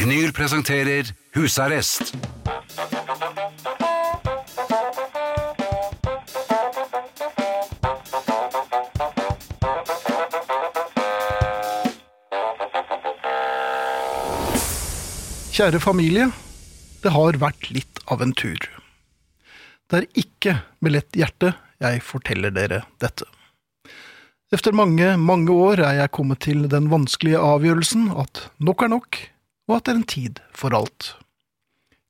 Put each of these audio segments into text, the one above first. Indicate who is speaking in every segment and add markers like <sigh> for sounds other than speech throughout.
Speaker 1: Vinyl presenterer Husarrest
Speaker 2: Kjære familie, det har vært litt av en tur. Det er ikke med lett hjerte jeg forteller dere dette. Efter mange, mange år er jeg kommet til den vanskelige avgjørelsen at nok er nok, og at det er en tid for alt.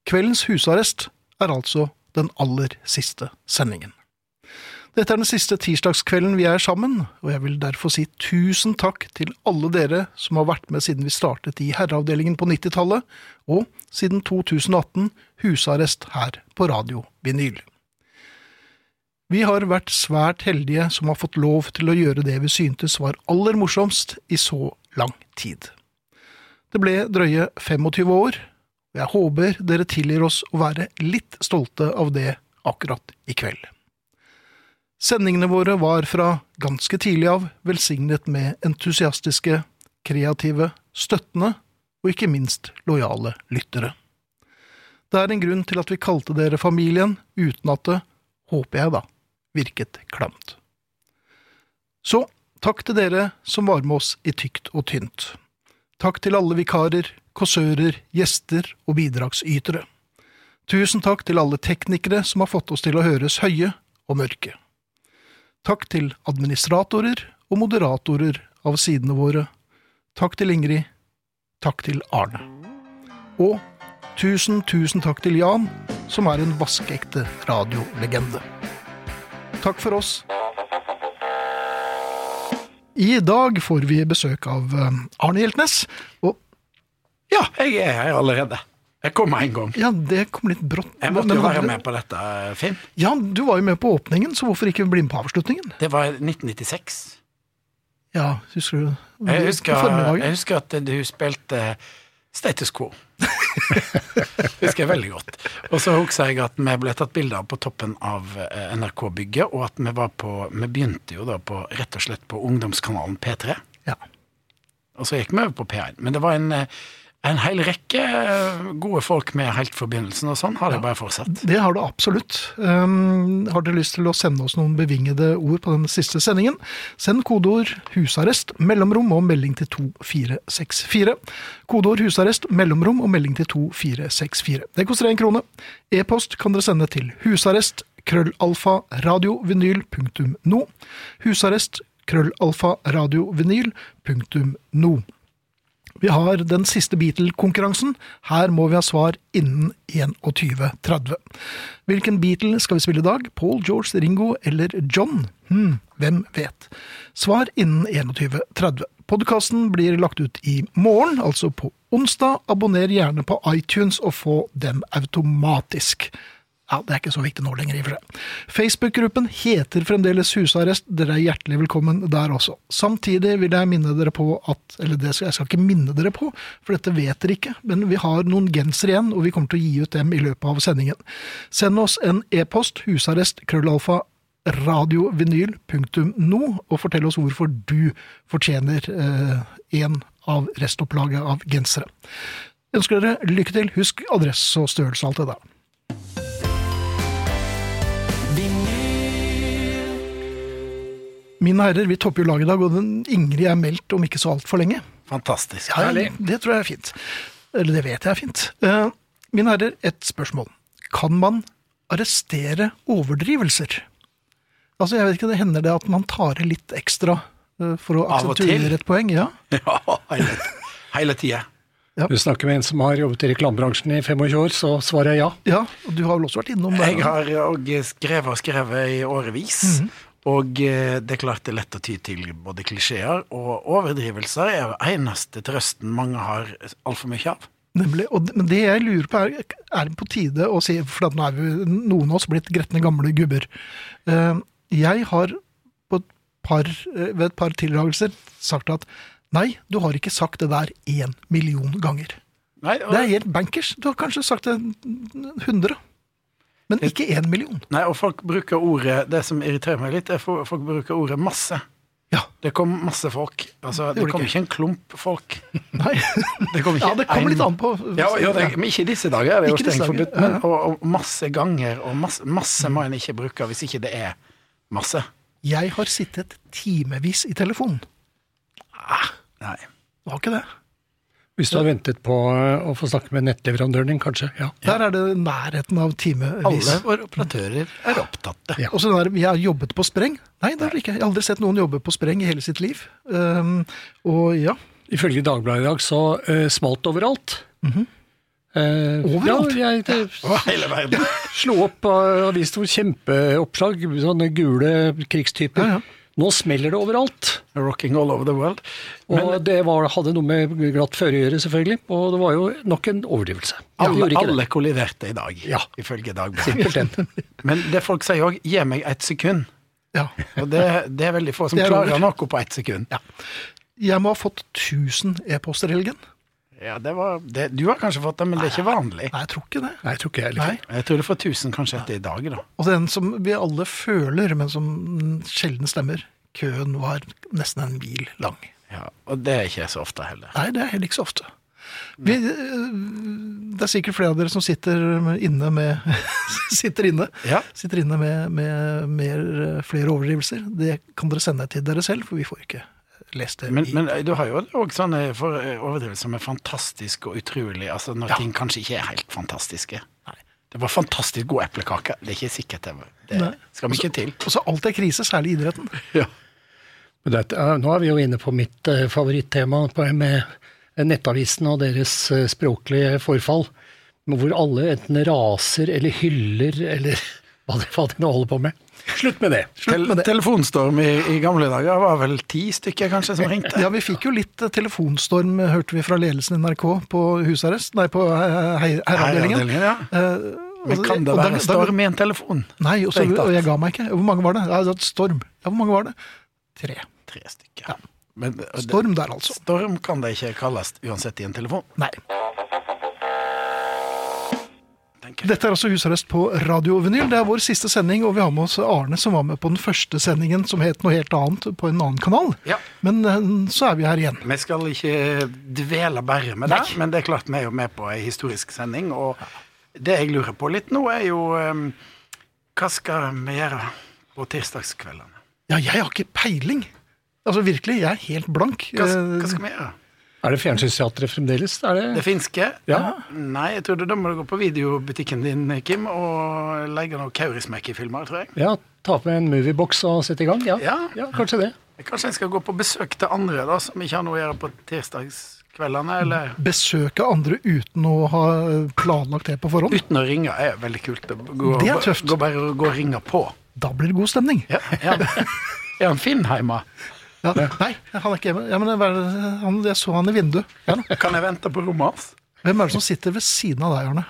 Speaker 2: Kveldens husarrest er altså den aller siste sendingen. Dette er den siste tirsdagskvelden vi er sammen, og jeg vil derfor si tusen takk til alle dere som har vært med siden vi startet i herreavdelingen på 90-tallet, og siden 2018 husarrest her på Radio Vinyl. Vi har vært svært heldige som har fått lov til å gjøre det vi syntes var aller morsomst i så lang tid. Det ble drøye 25 år, og jeg håper dere tilgir oss å være litt stolte av det akkurat i kveld. Sendingene våre var fra ganske tidlig av velsignet med entusiastiske, kreative, støttende og ikke minst lojale lyttere. Det er en grunn til at vi kalte dere familien, uten at det, håper jeg da, virket klamt. Så takk til dere som var med oss i tykt og tynt. Takk til alle vikarer, kåsører, gjester og bidragsytere. Tusen takk til alle teknikere som har fått oss til å høres høye og mørke. Takk til administratorer og moderatorer av sidene våre. Takk til Ingrid. Takk til Arne. Og tusen, tusen takk til Jan, som er en vaskeekte radiolegende. Takk for oss. I dag får vi besøk av eh, Arne Hjeltnes. Og
Speaker 3: Ja, jeg er her allerede. Jeg kom en gang.
Speaker 2: ja, det kom litt brått.
Speaker 3: Jeg måtte jo være med på dette, Finn.
Speaker 2: Ja, du var jo med på åpningen, så hvorfor ikke bli med på avslutningen?
Speaker 3: Det var 1996.
Speaker 2: Ja, husker du?
Speaker 3: Jeg husker, jeg husker at du spilte Status Quo. <laughs> husker jeg veldig godt. Og så husker jeg at vi ble tatt bilde av på toppen av eh, NRK-bygget, og at vi var på Vi begynte jo da på rett og slett på ungdomskanalen P3,
Speaker 2: Ja.
Speaker 3: og så gikk vi over på P1. Men det var en, eh, en hel rekke eh, gode folk med helt forbindelsen, og sånn har det bare fortsatt.
Speaker 2: Det har du absolutt. Um, har dere lyst til å sende oss noen bevingede ord på den siste sendingen? Send kodeord 'husarrest', mellomrom og melding til 2464. Kodeord 'husarrest', mellomrom og melding til 2464. Det koster én krone. E-post kan dere sende til husarrest krøllalfa radiovinyl.no. Husarrest krøllalfa radiovinyl.no. Vi har den siste Beatle-konkurransen. Her må vi ha svar innen 21.30. Hvilken Beatle skal vi spille i dag? Paul, George, Ringo eller John? Hm, hvem vet? Svar innen 21.30. Podkasten blir lagt ut i morgen, altså på onsdag. Abonner gjerne på iTunes og få den automatisk. Ja, Det er ikke så viktig nå lenger, i og for seg. Facebook-gruppen heter fremdeles Husarrest. Dere er hjertelig velkommen der også. Samtidig vil jeg minne dere på at Eller det skal, jeg skal ikke minne dere på, for dette vet dere ikke, men vi har noen gensere igjen, og vi kommer til å gi ut dem i løpet av sendingen. Send oss en e-post, husarrest, krøllalfa, radiovinyl.no, og fortell oss hvorfor du fortjener eh, en av restopplaget av gensere. Ønsker dere lykke til. Husk adresse og størrelse og alt det der. Mine herrer, vi topper jo laget i dag, og den Ingrid er meldt om ikke så altfor lenge.
Speaker 3: Fantastisk.
Speaker 2: Ja, det tror jeg er fint. Eller det vet jeg er fint. Uh, mine herrer, et spørsmål. Kan man arrestere overdrivelser? Altså, jeg vet ikke, det hender det at man tar i litt ekstra uh, for å
Speaker 3: akseptere
Speaker 2: aksentuere et poeng? Ja. <laughs>
Speaker 3: Ja, hele, hele tida.
Speaker 4: Du snakker med en som har jobbet i reklamebransjen i 25 år, så svarer jeg ja.
Speaker 2: ja, og du har vel også vært innom det?
Speaker 3: Jeg har òg skrevet og skrevet i årevis.
Speaker 2: Mhm.
Speaker 3: Og eh, det er klart det er lett å ty til både klisjeer og overdrivelser er det eneste trøsten mange har altfor mye av.
Speaker 2: Nemlig. Og, det- men det jeg lurer på, er er det på tide å si For nå er vi noen av oss blitt gretne gamle gubber. Eh, Jeg har på et par, eh, ved et par tildragelser sagt at nei, du har ikke sagt det der én million ganger.
Speaker 3: Nei, og,
Speaker 2: Det er helt bankers. Du har kanskje sagt det hundre. Men ikke én million.
Speaker 3: nei, og folk bruker ordet Det som irriterer meg litt, er at folk bruker ordet masse.
Speaker 2: Ja.
Speaker 3: Det kom masse folk. Altså, det
Speaker 2: det
Speaker 3: kom ikke en klump folk. <laughs>
Speaker 2: Nei. <laughs>
Speaker 3: Det kom ikke
Speaker 2: Ja, det kom
Speaker 3: en-
Speaker 2: litt an på.
Speaker 3: Ja, ja det, men ikke i disse dager, er det er jo strengt forbudt. Men, og, og masse ganger, og masse, masse må en ikke bruke hvis ikke det er masse.
Speaker 2: Jeg har sittet timevis i telefonen.
Speaker 3: Nei.
Speaker 2: Det var ikke det.
Speaker 4: Hvis du har ventet på eh, å få snakke med nettleverandøren din, kanskje. Ja.
Speaker 2: Der er det nærheten av timevis.
Speaker 3: Alle våre operatører er opptatt.
Speaker 4: Ja.
Speaker 2: Og så der, vi har jobbet på spreng. Nei, det har vi ikke. Jeg har aldri sett noen jobbe på spreng i hele sitt liv. Um, og ja,
Speaker 4: Ifølge Dagbladet i dag så uh, smalt overalt. Uh,
Speaker 2: Overalt?
Speaker 4: Ja, jeg det,
Speaker 3: ja. hele verden.
Speaker 4: slo opp uh, avisen hvor kjempeoppslag, sånne gule krigstyper.
Speaker 2: Ja, ja.
Speaker 4: Nå smeller det overalt.
Speaker 3: Rocking all over the world.
Speaker 4: Og det var, hadde noe med glatt føre å gjøre, selvfølgelig. Og det var jo nok en overdrivelse.
Speaker 3: Alle, alle kolliderte i dag,
Speaker 4: Ja.
Speaker 3: ifølge Dagbladet. <laughs> Men det folk sier òg, gi meg ett sekund.
Speaker 2: ja.
Speaker 3: Og det, det er veldig få som
Speaker 2: er
Speaker 3: klarer noe på ett sekund.
Speaker 2: Jeg må ha fått 1000 e-poster i helgen.
Speaker 3: Ja, det var, det, du har kanskje fått det, men det er ikke vanlig.
Speaker 2: Nei, jeg tror ikke det.
Speaker 4: Nei, jeg tror ikke jeg heller.
Speaker 2: Nei.
Speaker 3: Jeg tror du får 1000 kanskje etter i dag, da.
Speaker 2: Og den som vi alle føler, men som sjelden stemmer. Køen var nesten en mil lang.
Speaker 3: Ja, og det er ikke så ofte heller.
Speaker 2: Nei, det er heller ikke så ofte. Vi, eh, det er sikkert flere av dere som sitter inne med <laughs> Sitter inne,
Speaker 3: Ja.
Speaker 2: sitter inne med, med mer, eh, flere overdrivelser. Det kan dere sende til dere selv, for vi får ikke lest det.
Speaker 3: Men,
Speaker 2: i-
Speaker 3: men du har jo òg sånne for- overdrivelser som er fantastiske og utrolige, altså når
Speaker 2: Ja.
Speaker 3: ting kanskje ikke er helt fantastiske.
Speaker 2: Nei.
Speaker 3: Det var fantastisk god eplekake. Det er ikke sikkert det, var- det
Speaker 2: Nei.
Speaker 3: skal mye til.
Speaker 2: Og så alt er krise, særlig i idretten. <laughs>
Speaker 3: Ja.
Speaker 4: Men det, nå er vi jo inne på mitt eh, favorittema med nettavisene og deres eh, språklige forfall. Hvor alle enten raser eller hyller eller <laughs> hva de, hva de nå holder på med. Slutt med det.
Speaker 3: Tel
Speaker 2: med det.
Speaker 3: telefonstorm i, i gamle dager var vel ti stykker kanskje som ringte?
Speaker 2: Ja, vi fikk jo litt eh, telefonstorm, eh, hørte vi fra ledelsen i NRK på husarrest, nei, på herreavdelingen. hei- herreavdelingen.
Speaker 3: Herreavdelingen, ja.
Speaker 2: Eh,
Speaker 3: Men kan det være storm i en telefon?
Speaker 2: Nei, og, så,
Speaker 3: Strengt tatt.
Speaker 2: og jeg ga meg ikke. Hvor mange var det? Ja, storm. Ja, hvor mange var det? Tre.
Speaker 3: Tre stykker. Men,
Speaker 2: Storm der, altså.
Speaker 3: Storm kan det ikke kalles uansett i en telefon.
Speaker 2: Nei.
Speaker 3: Tenker jeg.
Speaker 2: Dette er altså husarrest på Radio Vinyl. Det er vår siste sending, og vi har med oss Arne, som var med på den første sendingen, som het noe helt annet, på en annen kanal.
Speaker 3: Ja.
Speaker 2: Men eh, så er vi her igjen.
Speaker 3: Vi skal ikke dvele bare med det, men det er klart vi er jo med på ei historisk sending. Og det jeg lurer på litt nå, er jo um, hva skal vi gjøre på tirsdagskveldene?
Speaker 2: Ja, jeg har ikke peiling. Altså virkelig, jeg er helt blank.
Speaker 3: Hva,
Speaker 2: Eh,
Speaker 3: hva skal vi gjøre?
Speaker 4: Er det Fjernsynsteatret fremdeles? Er det?
Speaker 3: Det finske?
Speaker 4: Ja.
Speaker 3: Nei, jeg tror du da må du gå på videobutikken din, Kim, og legge noen Kaurismäki-filmer, tror jeg.
Speaker 4: Ja, ta på en moviebox og sette i gang? Ja,
Speaker 3: Ja.
Speaker 4: kanskje det.
Speaker 3: Kanskje jeg skal gå på besøk til andre da, som ikke har noe å gjøre på tirsdagskveldene, eller
Speaker 2: Besøke andre uten å ha planlagt det på forhånd.
Speaker 3: Uten å ringe er veldig kult. å Gå,
Speaker 2: Det er tøft.
Speaker 3: Gå bare og gå og ringe på.
Speaker 2: Da blir det god stemning.
Speaker 3: Ja, <laughs> er han, er han Finn hjemme?
Speaker 2: Ja. Nei, han er ikke hjemme. Ja, men hva er det- han, jeg så han i vinduet. Ja, da.
Speaker 3: Kan jeg vente på rommet hans?
Speaker 2: Hvem er det som sitter ved siden av deg, Arne?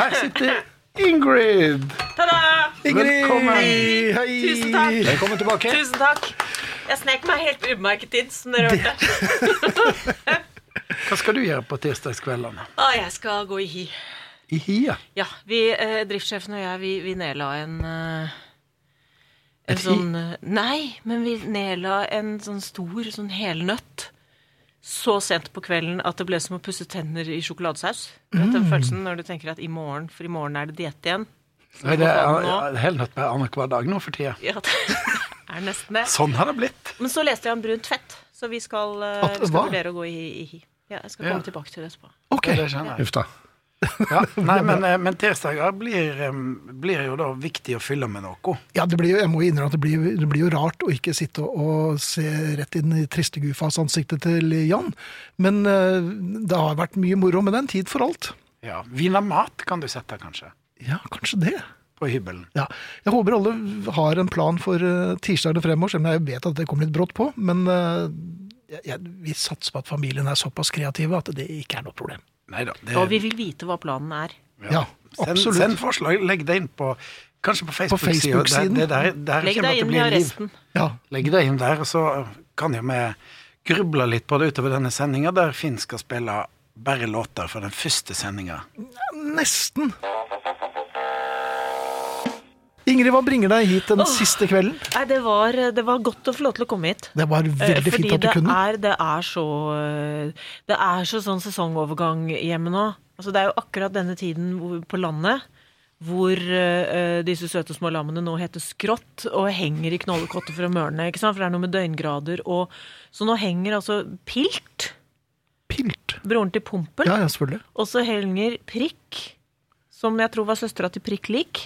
Speaker 3: Her sitter Ingrid!
Speaker 5: Ta-da!
Speaker 3: Velkommen.
Speaker 2: Hei!
Speaker 5: Tusen takk.
Speaker 4: Velkommen tilbake.
Speaker 5: Tusen takk. Jeg snek meg helt ubemerket inn, som dere hørte. <laughs>
Speaker 3: Hva skal du gjøre på tirsdagskveldene?
Speaker 5: Å, jeg skal gå i hi.
Speaker 3: I Hia?
Speaker 5: Ja, vi, eh, driftssjefen og jeg, vi, vi nedla en eh, En sånn eh, Nei, men vi nedla en sånn stor sånn helnøtt. Så sent på kvelden at det ble som å pusse tenner i sjokoladesaus. Mm. vet Den følelsen når du tenker at i morgen, for i morgen er det diett igjen.
Speaker 3: Nei, det er helnøtt med annenhver dag nå for tida.
Speaker 5: Ja, det <laughs> er nesten det.
Speaker 3: Sånn har det blitt.
Speaker 5: Men så leste jeg om brunt fett, så vi skal, eh,
Speaker 2: At-
Speaker 5: vi skal vurdere å gå i, i hi. Ja, jeg skal
Speaker 3: Ja.
Speaker 5: komme tilbake til det etterpå.
Speaker 2: Ok.
Speaker 3: Ja, det.
Speaker 4: Uff da. <laughs>
Speaker 3: Ja, nei, men, eh, men tirsdager blir, eh, blir jo da viktig å fylle med noe.
Speaker 2: Ja, det blir jo, jeg må innrømme at det blir, det blir jo rart å ikke sitte og, se rett inn i tristegufas-ansiktet til Jan. Men eh, det har vært mye moro med den. Tid for alt.
Speaker 3: Ja, Vin og mat kan du sette, kanskje,
Speaker 2: Ja, kanskje det.
Speaker 3: på hybelen.
Speaker 2: Ja. Jeg håper alle har en plan for tirsdagene fremover, selv om jeg vet at det kommer litt brått på. Men eh, jeg, jeg, vi satser på at familien er såpass kreative at det ikke er noe problem.
Speaker 3: Nei da. det-
Speaker 5: Og vi vil vite hva planen er.
Speaker 2: Ja,
Speaker 3: Send,
Speaker 2: absolutt.
Speaker 3: send forslag, legg det inn på Kanskje på Facebook-siden. Der, der
Speaker 5: Legg deg inn i
Speaker 3: en
Speaker 5: arresten.
Speaker 2: Ja,
Speaker 3: Legg det inn der, og så kan jo vi gruble litt på det utover denne sendinga, der Finn skal spille bare låter fra den første sendinga.
Speaker 2: nesten. Ingrid, hva bringer deg hit den siste kvelden?
Speaker 5: Nei, det var, det var godt å få lov til å komme hit.
Speaker 2: Det var
Speaker 5: Eh,
Speaker 2: veldig fint at du
Speaker 5: det
Speaker 2: kunne.
Speaker 5: Er, det er så eh, Det er så sånn sesongovergang hjemme nå. Altså, det er jo akkurat denne tiden på landet hvor uh, disse søte små lammene nå heter skrått og henger i knollekottet for å mørne. ikke sant? For det er noe med døgngrader. Og, så nå henger altså Pilt,
Speaker 2: Pilt.
Speaker 5: broren til Pompel,
Speaker 2: Ja, ja, selvfølgelig.
Speaker 5: og så henger Prikk, som jeg tror var søstera til Prikk Lik.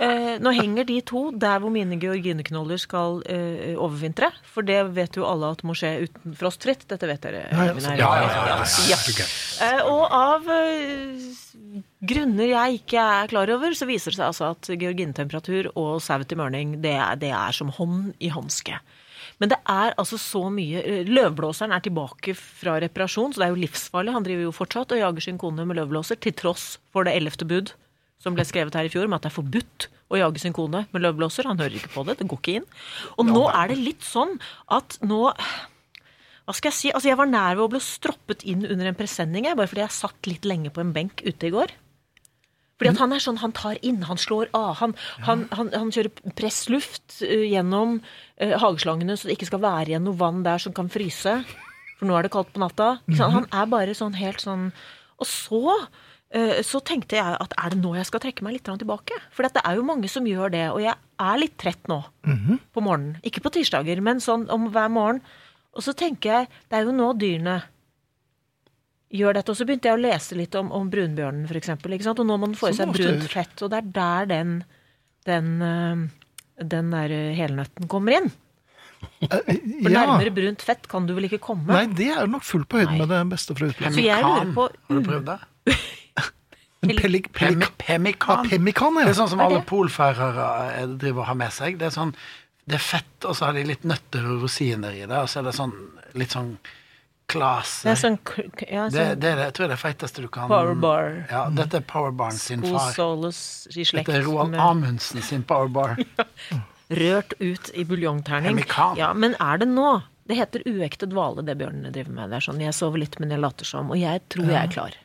Speaker 5: Eh, nå henger de to der hvor mine georgineknoller skal eh, overvintre. For det vet jo alle at må skje uten frostfritt. Dette vet dere.
Speaker 2: Ja, ja.
Speaker 3: Ja, ja, ja.
Speaker 5: Eh, og av eh, grunner jeg ikke er klar over, så viser det seg altså at georginetemperatur og sau til mørning, det er, det er som hånd i hanske. Men det er altså så mye eh, Løvblåseren er tilbake fra reparasjon, så det er jo livsfarlig. Han driver jo fortsatt og jager sin kone med løvblåser, til tross for det ellevte bud som ble skrevet her i fjor, med at det er forbudt å jage sin kone med løvblåser. Han hører ikke på det. Det går ikke inn. Og nå er det litt sånn at nå hva skal jeg si? Altså, jeg var nær ved å bli stroppet inn under en presenning, jeg, bare fordi jeg satt litt lenge på en benk ute i går. Fordi at han er sånn, han tar inn, han slår av. Han, han, han, han kjører pressluft eh, gjennom eh, hageslangene, så det ikke skal være igjen noe vann der som kan fryse. For nå er det kaldt på natta. Ikke? Han er bare sånn helt sånn Og så så tenkte jeg at er det nå jeg skal trekke meg litt tilbake? For det er jo mange som gjør det, og jeg er litt trett nå på morgenen. Ikke på tirsdager, men sånn om hver morgen. Og så tenker jeg, det er jo nå dyrene gjør dette. Og så begynte jeg å lese litt om, om brunbjørnen, for eksempel. Ikke sant? Og nå må den få i seg brunt fett. Og det er der den, den, øh, den der øh, helnøtten kommer inn.
Speaker 2: Eh,
Speaker 5: For
Speaker 2: ja.
Speaker 5: nærmere brunt fett kan du vel ikke komme?
Speaker 2: Nei, det er nok fullt på høyde
Speaker 5: Nei.
Speaker 2: med det beste fra utlandet.
Speaker 5: Så jeg lurer på-
Speaker 3: Har du prøvd det? <laughs>
Speaker 2: Men Pelik, pelik,
Speaker 3: pemikan.
Speaker 2: ja, pemmikan,
Speaker 3: Det er sånn som alle
Speaker 5: det?
Speaker 3: polfarere eh, driver og har med seg. Det er sånn det er fett, og så har de litt nøtter og rosiner i det, og så er det sånn litt sånn klase.
Speaker 5: Det er sånn, ja, sånn
Speaker 3: det er det, jeg tror det er det feiteste du kan
Speaker 5: powerbar.
Speaker 3: Ja, dette er Powerbarn sin far.
Speaker 5: I slekt
Speaker 3: Dette er Roald
Speaker 5: med
Speaker 3: Amundsen sin Powerbar. <laughs>
Speaker 5: rørt ut i buljongterning. Ja, men er det nå? Det heter uekte dvale, det bjørnene driver med. Det er sånn, Jeg sover litt, men jeg later som. Og jeg tror jeg er klar.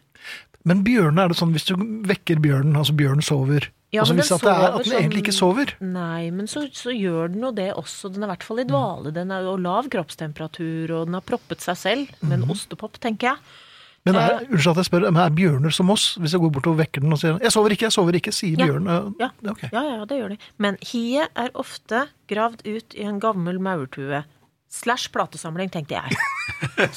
Speaker 2: Men bjørnene er det sånn hvis du vekker bjørnen, altså bjørnen sover
Speaker 5: Ja,
Speaker 2: altså Hvis
Speaker 5: den
Speaker 2: at, det er, at den
Speaker 5: sånn-
Speaker 2: egentlig ikke sover.
Speaker 5: Nei, men så, så gjør den jo det også. Den er i hvert fall i dvale. Den er jo lav kroppstemperatur, og den har proppet seg selv med en ostepop, tenker jeg.
Speaker 2: Men er, unnskyld at jeg spør, men er bjørner som oss? Hvis jeg går bort og vekker den og sier 'jeg sover ikke, jeg sover ikke', sier
Speaker 5: Ja.
Speaker 2: bjørnen
Speaker 5: Ja.
Speaker 2: ja.
Speaker 5: Ja, ja, det gjør de. Men hiet er ofte gravd ut i en gammel maurtue. Slash platesamling, tenkte jeg.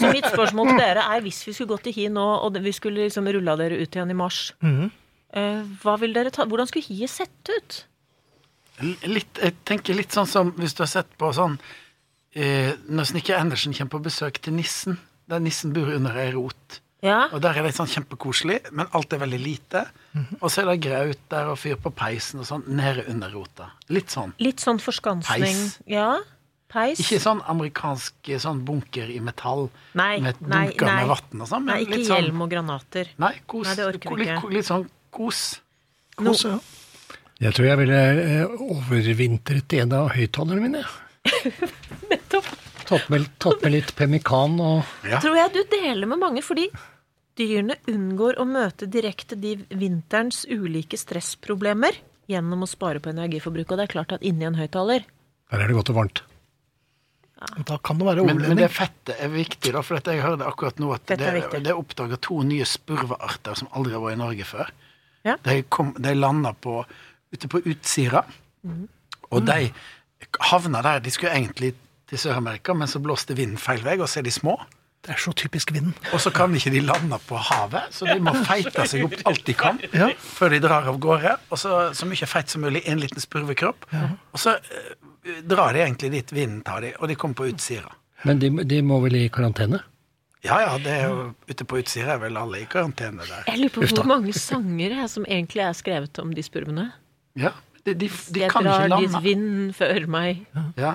Speaker 5: Så mitt spørsmål til dere er, hvis vi skulle gått til hi nå, og vi skulle liksom rulla dere ut igjen i mars,
Speaker 2: Mhm.
Speaker 5: eh, hva vil dere ta, hvordan skulle hiet sett ut?
Speaker 3: Litt, jeg tenker litt sånn som hvis du har sett på sånn eh, Når Snikker Andersen kommer på besøk til nissen, der nissen bor under ei rot.
Speaker 5: Ja,
Speaker 3: Og der er det sånn kjempekoselig, men alt er veldig lite. Og så er det graut der og fyr på peisen og sånn nede under rota. Litt sånn.
Speaker 5: litt sånn forskansning.
Speaker 3: Peis.
Speaker 5: Ja, peis.
Speaker 3: Ikke sånn amerikansk sånn bunker i metall
Speaker 5: Nei,
Speaker 3: med
Speaker 5: nei,
Speaker 3: dunker
Speaker 5: nei.
Speaker 3: med vann og sånn,
Speaker 5: Nei, ikke
Speaker 3: litt sånn
Speaker 5: hjelm og granater.
Speaker 3: Nei, kos.
Speaker 5: Nei, det orker
Speaker 3: litt,
Speaker 5: ikke.
Speaker 3: litt sånn kos.
Speaker 2: Kos, ja.
Speaker 4: Jeg tror jeg ville eh, overvintret i en av høyttalerne mine. <laughs> Tatt med, tatt med litt pemmikan og
Speaker 3: Ja.
Speaker 5: Tror jeg du deler med mange, fordi dyrene unngår å møte direkte de vinterens ulike stressproblemer gjennom å spare på energiforbruk. Og det er klart at inni en høyttaler
Speaker 4: Her er det godt og varmt.
Speaker 2: Da kan det være
Speaker 3: Men, men det fettet er viktig, da, for jeg hørte akkurat nå at
Speaker 5: Fett
Speaker 3: det,
Speaker 5: er
Speaker 3: det oppdaga to nye spurvearter som aldri har vært i Norge før.
Speaker 5: Ja.
Speaker 3: De, kom, de landa på, ute på Utsira,
Speaker 5: Mhm.
Speaker 3: og de havna der. De skulle egentlig til Sør-Amerika, men så blåste vinden feil vei, og så er de små.
Speaker 2: Det er så typisk vinden.
Speaker 3: Og så kan ikke de lande på havet, så de må feite seg opp alt de kan
Speaker 2: Ja.
Speaker 3: før de drar av gårde. Og så, så mye feit som mulig i en liten spurvekropp. Og så eh, drar de egentlig dit vinden tar de, og de kommer på Utsira.
Speaker 4: Men de, de må vel i karantene?
Speaker 3: Ja ja, det er jo ute på Utsira er vel alle i karantene der.
Speaker 5: Jeg lurer på hvor mange sanger er som egentlig er skrevet om de spurvene.
Speaker 3: Ja, De, de, de
Speaker 5: Jeg
Speaker 3: kan ikke
Speaker 5: drar dit
Speaker 3: lande.
Speaker 5: vinden før meg.
Speaker 3: Ja.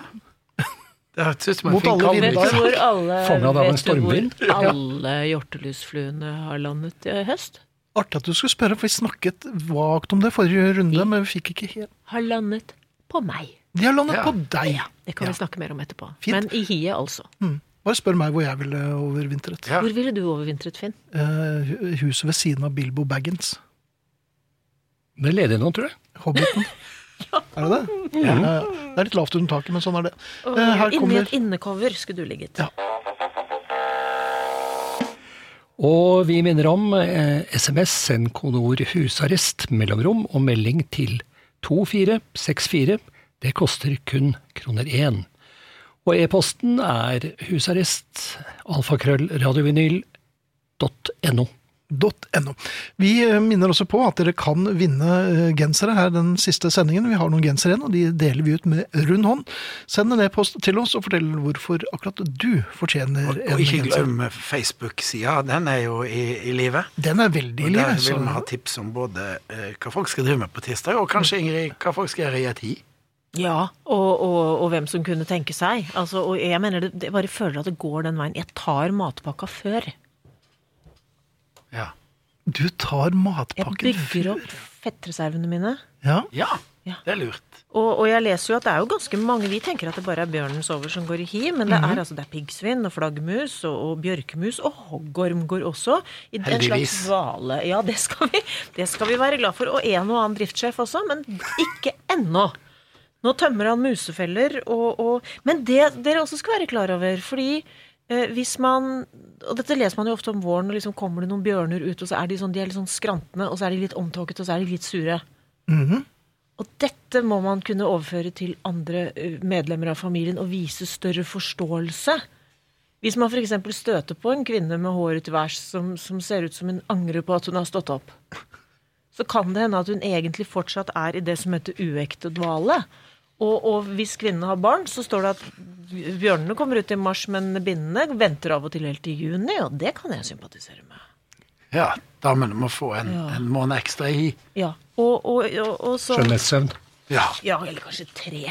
Speaker 3: Det høres ut som en
Speaker 2: Mot alle
Speaker 5: alle,
Speaker 4: Fanga av en
Speaker 5: vet du hvor alle hjortelusfluene har landet i høst?
Speaker 2: Artig at du skulle spørre, for vi snakket vagt om det forrige runde, men vi fikk ikke helt
Speaker 5: Har landet på meg.
Speaker 2: De har landet
Speaker 3: Ja.
Speaker 2: på deg.
Speaker 5: Det kan
Speaker 2: Ja.
Speaker 5: vi snakke mer om etterpå.
Speaker 2: Fint.
Speaker 5: Men i hiet, altså.
Speaker 2: Mm. Bare spør meg hvor jeg ville overvintret.
Speaker 3: Ja.
Speaker 5: Hvor ville du overvintret, Finn?
Speaker 2: Eh, huset ved siden av Bilbo Baggins.
Speaker 4: Det er ledig nå, tror jeg.
Speaker 2: Hobbiten. <laughs> Er det det? Mm. ja. Det er litt lavt under taket, men sånn er det.
Speaker 5: Og
Speaker 2: Eh, Her
Speaker 5: Inni
Speaker 2: kommer
Speaker 5: et innecover skulle du ligget.
Speaker 2: Ja.
Speaker 4: Og vi minner om eh, SMS, send kodeord 'husarrest', mellomrom og melding til 2464. Det koster kun kroner én. Og e-posten er husarrest, alfakrøll,
Speaker 2: .no. Vi eh, minner også på at dere kan vinne eh, gensere her den siste sendingen. Vi har noen gensere igjen, og de deler vi ut med rund hånd. Send en e-post til oss og fortell hvorfor akkurat du fortjener
Speaker 3: Og,
Speaker 2: en
Speaker 3: og ikke
Speaker 2: genser.
Speaker 3: glem Facebook-sida. Den er jo i, i live.
Speaker 2: Den er veldig
Speaker 3: Og
Speaker 2: live.
Speaker 3: der vil vi ha tips om både eh, hva folk skal drive med på tirsdag, og kanskje Ingrid, hva folk skal gjøre i et hi.
Speaker 5: Ja, og, og, og hvem som kunne tenke seg. Altså, og jeg mener det, jeg bare føler at det går den veien. Jeg tar matpakka før.
Speaker 3: Ja.
Speaker 2: Du tar
Speaker 5: Jeg
Speaker 2: matpakken
Speaker 5: bygger opp fettreservene mine.
Speaker 2: Ja.
Speaker 3: ja,
Speaker 5: Ja.
Speaker 3: det er lurt.
Speaker 5: Og, og jeg leser jo at det er jo ganske mange Vi tenker at det bare er bjørnens over som går i hi, men det er altså det er piggsvin og flaggermus og, og bjørkemus, og hoggorm går også. I en
Speaker 3: Heldigvis.
Speaker 5: slags hvale. Ja, det skal, vi, det skal vi være glad for. Og en og annen driftssjef også, men ikke ennå. Nå tømmer han musefeller, og, og Men det dere også skal være klar over, fordi eh, hvis man Og dette leser man jo ofte om våren, og liksom kommer det noen bjørner ut, og så er de sånn, de er litt sånn skrantende, og så er de litt omtåkete, og så er de litt sure. Og dette må man kunne overføre til andre eh, medlemmer av familien og vise større forståelse. Hvis man f.eks. støter på en kvinne med håret til værs som, som ser ut som hun angrer på at hun har stått opp, så kan det hende at hun egentlig fortsatt er i det som heter uekte dvale. Og, og hvis kvinnene har barn, så står det at bjørnene kommer ut i mars, men binnene venter av og til helt til juni, og det kan jeg sympatisere med.
Speaker 3: Ja, damene må få en,
Speaker 5: Ja.
Speaker 3: en måned ekstra i.
Speaker 5: Ja, og, og, og, og så
Speaker 4: Skjønnhetssøvn.
Speaker 3: Ja.
Speaker 5: Ja, eller kanskje tre.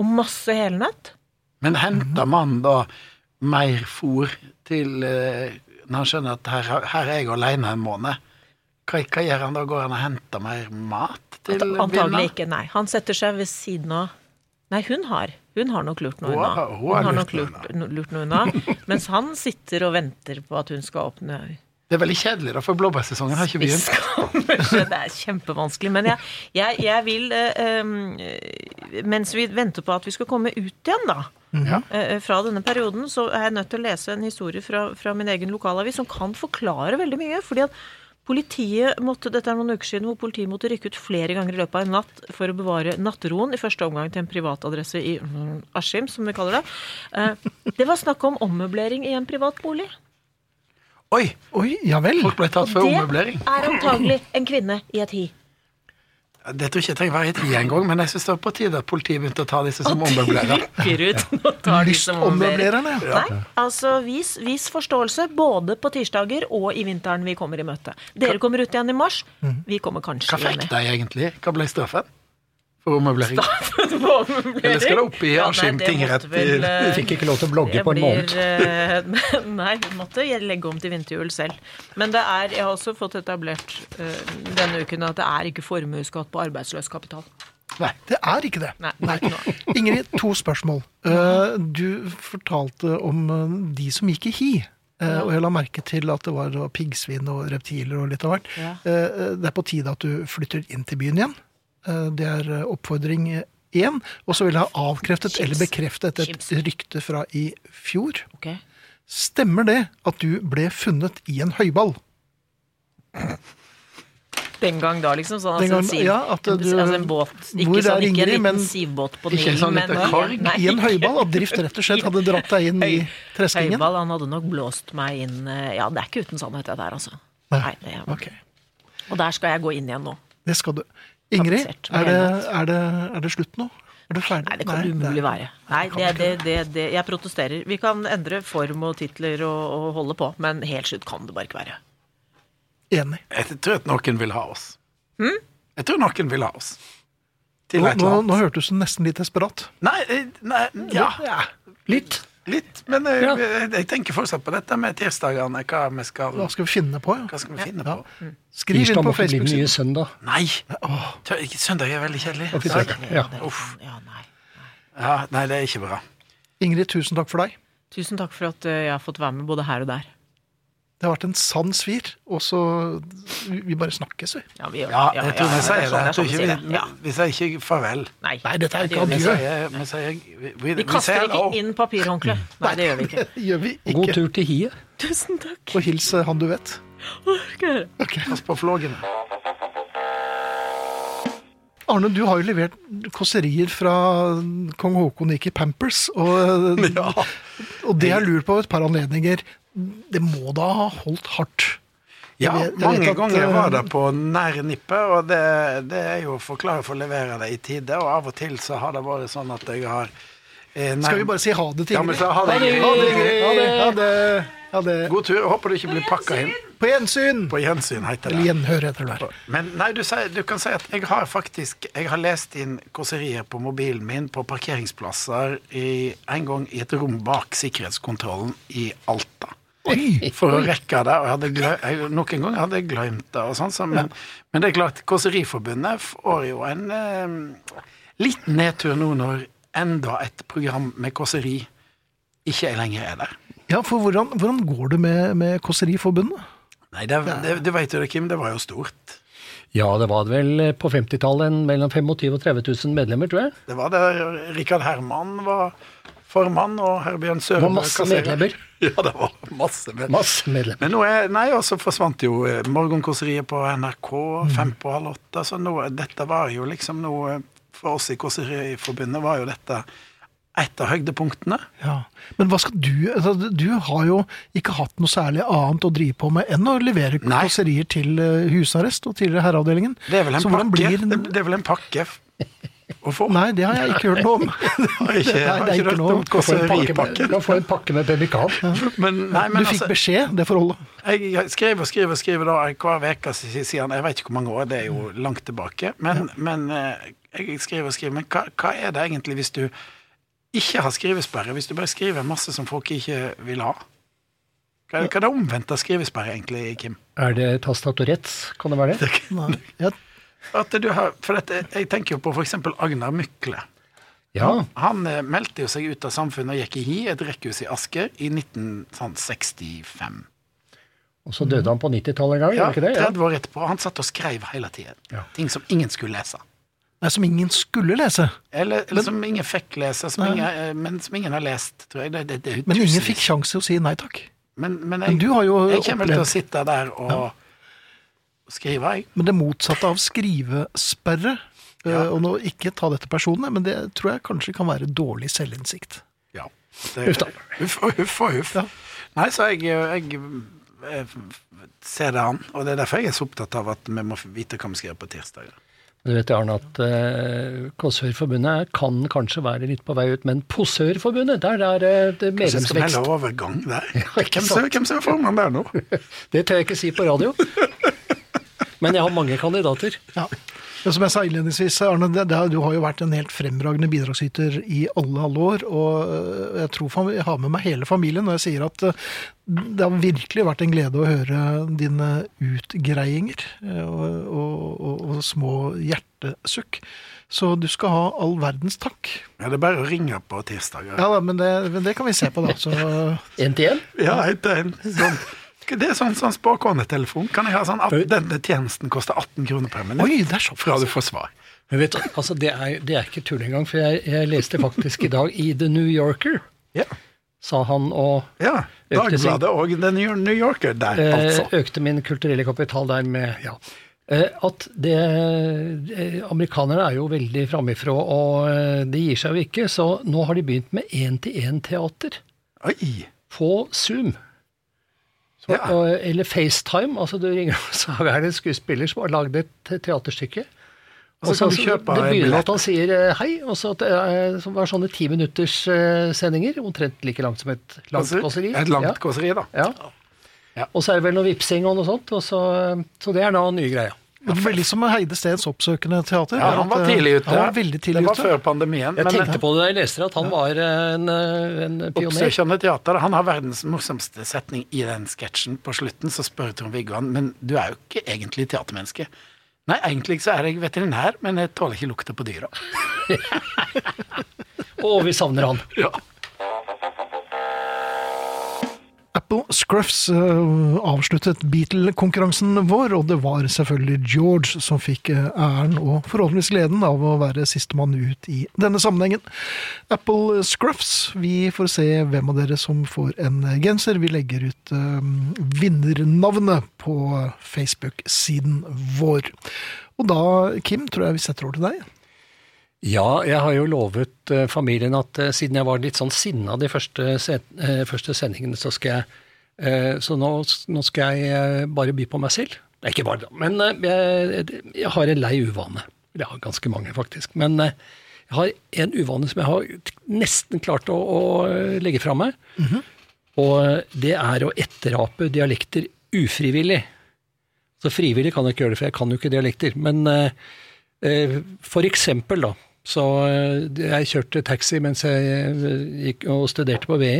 Speaker 5: Og masse helnøtt.
Speaker 3: Men henter man da mer fôr til eh, Når han skjønner at her, her er jeg alene en måned, hva, hva gjør han da? Går han og henter mer mat til
Speaker 5: Antagelig ikke, nei. Han setter seg ved siden av Nei, hun har. Hun har nok lurt noe unna.
Speaker 3: har- hun
Speaker 5: Hun
Speaker 3: har
Speaker 5: nok lurt, lurt noe unna. <laughs> Mens han sitter og venter på at hun skal åpne
Speaker 3: Det er veldig kjedelig, da, for blåbærsesongen har ikke begynt.
Speaker 5: Det er kjempevanskelig. Men jeg, jeg, jeg vil um, Mens vi venter på at vi skal komme ut igjen, da.
Speaker 3: Ja.
Speaker 5: uh, Fra denne perioden så er jeg nødt til å lese en historie fra, fra min egen lokalavis som kan forklare veldig mye. fordi at Politiet måtte, dette er noen uker siden, hvor politiet måtte rykke ut flere ganger i løpet av en natt for å bevare nattroen, i første omgang til en privatadresse i mm, Askim, som vi kaller det. Eh, Det var snakk om ommøblering i en privat bolig.
Speaker 3: Oi!
Speaker 2: Oi, ja vel.
Speaker 3: Folk ble tatt for
Speaker 5: det
Speaker 3: ommøblering.
Speaker 5: er antagelig en kvinne i et hi.
Speaker 3: Det tror jeg ikke jeg trenger være i tid engang, men jeg syns det var på tide at politiet begynte å ta disse som ommøblerer.
Speaker 5: Som.
Speaker 2: Lystommøblererne, ja.
Speaker 5: Nei, altså vis, vis forståelse både på tirsdager og i vinteren vi kommer i møte. Dere kommer ut igjen i mars. Vi kommer kanskje igjen i Hva
Speaker 3: fikk de egentlig? Hva ble straffen for ommøblering?
Speaker 5: Eller
Speaker 3: skal det opp i Askim tingrett i-
Speaker 4: Du fikk ikke lov til å blogge på en måned.
Speaker 5: eh, <laughs> nei, vi måtte legge om til vinterhjul selv. Men det er, jeg har også fått etablert uh, denne uken at det er ikke formuesskatt på arbeidsløs kapital.
Speaker 3: Nei.
Speaker 2: Det er ikke det.
Speaker 5: Nei, det er ikke noe.
Speaker 2: Ingrid, to spørsmål. Eh, Du fortalte om de som gikk i hi. Ja. Og jeg la merke til at det var piggsvin og reptiler og litt av hvert.
Speaker 5: Ja.
Speaker 2: Eh, Det er på tide at du flytter inn til byen igjen. Eh, Det er eh, oppfordring én. Og så vil jeg ha avkreftet
Speaker 5: Chips.
Speaker 2: eller bekreftet et
Speaker 5: Chips.
Speaker 2: rykte fra i fjor.
Speaker 5: Okay.
Speaker 2: Stemmer det at du ble funnet i en høyball?
Speaker 5: Den gang da, liksom? Sånn, altså,
Speaker 2: gang-
Speaker 5: en siv,
Speaker 2: ja, at
Speaker 5: en,
Speaker 2: du-
Speaker 5: altså en båt. Ikke,
Speaker 2: Hvor
Speaker 5: sånn,
Speaker 2: er
Speaker 5: ikke en
Speaker 2: Ingrid,
Speaker 5: liten
Speaker 2: men-
Speaker 5: sivbåt på
Speaker 3: Ikke
Speaker 5: Nilen,
Speaker 3: sånn
Speaker 5: men
Speaker 3: liten
Speaker 5: Nei,
Speaker 2: I en høyball? At drift rett og slett hadde <laughs> dratt deg inn i treskingen?
Speaker 5: Høyball, han hadde nok blåst meg inn eh, Ja, det er ikke uten sannhet, det der, altså.
Speaker 2: Nei.
Speaker 5: Nei, det er,
Speaker 2: Ok,
Speaker 5: Og der skal jeg gå inn igjen nå.
Speaker 2: det skal du. Ingrid, er det, er, det, er det slutt nå? Er du ferdig?
Speaker 5: Nei, det kan det umulig være. Nei, det, det, det, det, jeg protesterer. Vi kan endre form og titler og, og holde på, men helt slutt kan det bare ikke være.
Speaker 2: Enig.
Speaker 3: Jeg tror at noen vil ha oss. Jeg tror noen vil ha oss. Til
Speaker 2: Nå, nå, nå hørtes du nesten litt desperat.
Speaker 3: Nei, nei ja. ja.
Speaker 4: Litt.
Speaker 3: Litt. Men eh,
Speaker 4: Ja.
Speaker 3: jeg, jeg tenker fortsatt på dette med tirsdagene. Hva vi skal
Speaker 2: Hva skal vi finne på? Ja?
Speaker 3: Hva skal vi finne på?
Speaker 2: Skriv inn
Speaker 4: Tirsdag
Speaker 2: på
Speaker 4: må ikke bli den nye søndag.
Speaker 3: Nei! Ikke- Søndag er veldig kjedelig.
Speaker 4: Ja.
Speaker 5: Ja, nei.
Speaker 3: Ja, nei, det er ikke bra.
Speaker 2: Ingrid, tusen takk for deg.
Speaker 5: Tusen takk for at eh, jeg har fått være med både her og der.
Speaker 2: Det har vært en sann svir, og så Vi bare snakkes, vi.
Speaker 5: Ja, vi gjør
Speaker 3: Ja,
Speaker 5: det.
Speaker 3: ja, vi
Speaker 5: er
Speaker 3: sier det.
Speaker 5: sånn- sånn vi sier
Speaker 3: vi.
Speaker 5: Ja.
Speaker 3: vi sier ikke farvel.
Speaker 5: Nei.
Speaker 2: Nei, dette er
Speaker 5: det
Speaker 2: ikke adjø.
Speaker 3: vi sier vi, vi,
Speaker 5: Vi
Speaker 3: vi
Speaker 5: kaster ikke
Speaker 3: oh.
Speaker 5: inn papirhåndkle. <laughs> Nei, det gjør vi ikke. <laughs>
Speaker 2: Gjør vi
Speaker 4: God tur til hiet.
Speaker 5: Tusen takk.
Speaker 2: Og hils eh, han du vet.
Speaker 5: Ok.
Speaker 3: Pass på flågen.
Speaker 2: Arne, du har jo levert kåserier fra kong Haakon gikk i Pampers, og, <laughs> og det jeg lurer på ved et par anledninger Det må da ha holdt hardt?
Speaker 3: Ja,
Speaker 2: Jeg vet- jeg
Speaker 3: mange
Speaker 2: at,
Speaker 3: ganger
Speaker 2: eh,
Speaker 3: var det på nær nippet, og det, det er jo å forklare for å levere det i tide, og av og til så har det vært sånn at jeg har eh,
Speaker 2: Skal vi bare si ha det til
Speaker 3: Ja, men
Speaker 2: Ingrid?
Speaker 3: så ha det, Ingrid.
Speaker 2: Ha det.
Speaker 3: God tur. Håper du ikke blir pakka inn.
Speaker 2: På gjensyn!
Speaker 3: På gjensyn, heter
Speaker 2: Eller
Speaker 3: det.
Speaker 2: gjenhør, heter det der.
Speaker 3: Men nei, du, du kan si at jeg har faktisk Jeg har lest inn kåserier på mobilen min på parkeringsplasser i, en gang i et rom bak sikkerhetskontrollen i Alta.
Speaker 2: Oi! <laughs>
Speaker 3: For å rekke det. Og jeg, noen ganger hadde jeg glemt det. og sånn, så, men, men det er klart, Kåseriforbundet får jo en eh, liten nedtur nå når enda et program med kåseri ikke lenger er der.
Speaker 2: Ja, for hvordan, hvordan går det med, med Kåseriforbundet?
Speaker 3: Nei, det, det, det vet jo det, Kim. Det var jo stort.
Speaker 4: Ja, det var vel på 50-tallet mellom 25 og 30 000 medlemmer, tror jeg.
Speaker 3: Det var der Rikard Herman var formann, og Herbjørn Sørum
Speaker 4: var masse medlemmer. <laughs>
Speaker 3: Ja, det var masse medlemmer.
Speaker 4: Masse medlemmer.
Speaker 3: Men nå er, nei, og så forsvant jo eh, morgenkåseriet på NRK
Speaker 2: Mm.
Speaker 3: fem på halv åtte. Så nå, dette var jo liksom noe For oss i Kåseriforbundet var jo dette et av høydepunktene.
Speaker 2: Ja. Men hva skal du altså, Du har jo ikke hatt noe særlig annet å drive på med enn å levere kåserier til eh, husarrest og tidligere herreavdelingen.
Speaker 3: Det er vel en
Speaker 2: Så
Speaker 3: pakke.
Speaker 2: blir
Speaker 3: Det, det er vel en pakke få.
Speaker 2: Nei, det har jeg ikke hørt noe om. <laughs>
Speaker 3: Har ikke,
Speaker 2: Nei,
Speaker 3: har
Speaker 2: det er
Speaker 3: ikke
Speaker 2: ikke
Speaker 3: hørt
Speaker 2: noe.
Speaker 3: om
Speaker 4: Du
Speaker 3: kan
Speaker 4: du en pakke med pemmikan.
Speaker 3: Men, nei, men
Speaker 2: Du fikk
Speaker 3: altså,
Speaker 2: beskjed, det forholdet.
Speaker 3: jeg skriver og skriver skriver da hver uke siden Jeg vet ikke hvor mange år, det er jo langt tilbake. Men, men eh, jeg skriver og skriver. Men hva, hva er det egentlig hvis du ikke har skrivesperre? Hvis du bare skriver masse som folk ikke vil ha? Hva er, hva er det omvendte av skrivesperre, egentlig, Kim?
Speaker 4: Er det tastatorett? Kan det være det?
Speaker 2: Nei. Jeg,
Speaker 3: At du har, for dette, Jeg tenker jo på f.eks. Agnar Mykle.
Speaker 4: Ja.
Speaker 3: Han eh, meldte jo seg ut av samfunnet og gikk i hi, et rekkehus i Asker, i 1965.
Speaker 4: Og så døde han på 90-tallet en gang,
Speaker 3: Ja,
Speaker 4: ikke det? Ja.
Speaker 3: 30 år etterpå. Han satt og skrev hele tiden.
Speaker 4: Ja.
Speaker 3: Ting som ingen skulle lese.
Speaker 2: nei, som ingen skulle lese.
Speaker 3: Eller, eller som ingen fikk lese, som ingen, eh, men som ingen har lest, tror jeg. Det, det, det
Speaker 2: Men ingen fikk sjanse å si nei takk.
Speaker 3: Men, men,
Speaker 2: Men
Speaker 3: jeg,
Speaker 2: du har jo
Speaker 3: jeg kommer til å sitte der og skrive, jeg.
Speaker 2: Men det motsatte av skrivesperre
Speaker 3: Ja.
Speaker 2: eh, Og nå ikke ta dette personlig, men det tror jeg kanskje kan være dårlig selvinnsikt.
Speaker 3: Ja. Det,
Speaker 4: Huff da.
Speaker 3: Huff og huff og huff.
Speaker 2: Ja.
Speaker 3: Nei, så jeg, jeg, jeg ser det an. Og det er derfor jeg er så opptatt av at vi må vite hva vi skal gjøre på tirsdager.
Speaker 4: Du vet, Arne, at uh, Kåsørforbundet kan kanskje være litt på vei ut, men Posørforbundet, der er det det
Speaker 3: Kanskje jeg skal melde
Speaker 4: medlemsvekst.
Speaker 3: overgang der. <laughs> Hvem
Speaker 4: ser,
Speaker 3: som hvem som er formann der nå?
Speaker 4: Det tør jeg ikke si på radio. <laughs> Men jeg har mange kandidater.
Speaker 2: Ja. ja som jeg sa innledningsvis, Arne, det, det, du har jo vært en helt fremragende bidragsyter i alle, alle år. Og øh, jeg tror jeg har med meg hele familien når jeg sier at øh, det har virkelig vært en glede å høre dine utgreiinger øh, og, og, og, og små hjertesukk. Så du skal ha all verdens takk.
Speaker 3: Ja, det er bare å ringe på tirsdager.
Speaker 2: Ja da, men det, men det kan vi se på, da. Så <laughs>
Speaker 4: Én til én.
Speaker 3: Ja, etter en sånn Det er sånn, sånn spåkonetelefon. Kan jeg ha sånn at Denne tjenesten koster 18 kroner per minutt.
Speaker 2: Oi, det er såpass.
Speaker 3: Fra du får svar.
Speaker 4: Men vet du, altså det er, det er ikke tull engang, for jeg, jeg leste faktisk i dag i The New Yorker,
Speaker 3: Ja.
Speaker 4: sa han og
Speaker 3: ja. Dagbladet og The New Yorker der,
Speaker 4: eh,
Speaker 3: altså.
Speaker 4: økte min kulturelle kapital der med ja. Eh, At det eh, Amerikanerne er jo veldig framifrå, og det gir seg jo ikke, så nå har de begynt med én-til-én-teater på Zoom. Så,
Speaker 3: Ja.
Speaker 4: og, eller FaceTime. altså du ringer, og Så er det en skuespiller som har lagd et teaterstykke.
Speaker 3: Og så kjøpe
Speaker 4: Det begynner at han sier eh, hei, og så at det som var sånne ti minutters eh, sendinger. Omtrent like langt som et langt
Speaker 3: Altså,
Speaker 4: kåseri.
Speaker 3: Et langt
Speaker 4: Ja.
Speaker 3: kåseri, da.
Speaker 4: Ja.
Speaker 3: Ja.
Speaker 4: Og så er det vel noe vipsing og noe sånt, og så, så det er nå nye greia.
Speaker 2: Det er veldig som Heide Steens oppsøkende teater.
Speaker 3: Ja, han var tidlig ute.
Speaker 2: Han var veldig tidlig
Speaker 3: det var
Speaker 2: ute.
Speaker 3: før pandemien.
Speaker 4: Jeg
Speaker 3: men-
Speaker 4: tenkte på det da jeg leste at han var en, eh, en pioner.
Speaker 3: Oppsøkende teater. Han har verdens morsomste setning i den sketsjen. På slutten så spør Trond-Viggo han men du er jo ikke egentlig teatermenneske. Nei, egentlig så er jeg veterinær, men jeg tåler ikke lukta på dyra. <laughs>
Speaker 4: Og vi savner han.
Speaker 3: Ja.
Speaker 2: Apple Scruffs eh, avsluttet Beatle-konkurransen vår, og det var selvfølgelig George som fikk eh, æren og forholdsvis gleden av å være sistemann ut i denne sammenhengen. Apple Scruffs, vi får se hvem av dere som får en genser. Vi legger ut eh, vinnernavnet på Facebook-siden vår. Og da, Kim, tror jeg vi setter over til deg.
Speaker 4: Ja, jeg har jo lovet eh, familien at eh, siden jeg var litt sånn sinna de første, eh, første sendingene, så skal jeg Så nå, nå skal jeg bare by på meg selv. Ikke bare. Men jeg, jeg har en lei uvane. Jeg har ganske mange, faktisk. Men jeg har en uvane som jeg har nesten klart å, å legge fra meg. Og det er å etterape dialekter ufrivillig. Så frivillig kan jeg ikke gjøre det, for jeg kan jo ikke dialekter. Men for eksempel, da. Så eh, jeg kjørte taxi mens jeg eh, gikk og studerte på VI.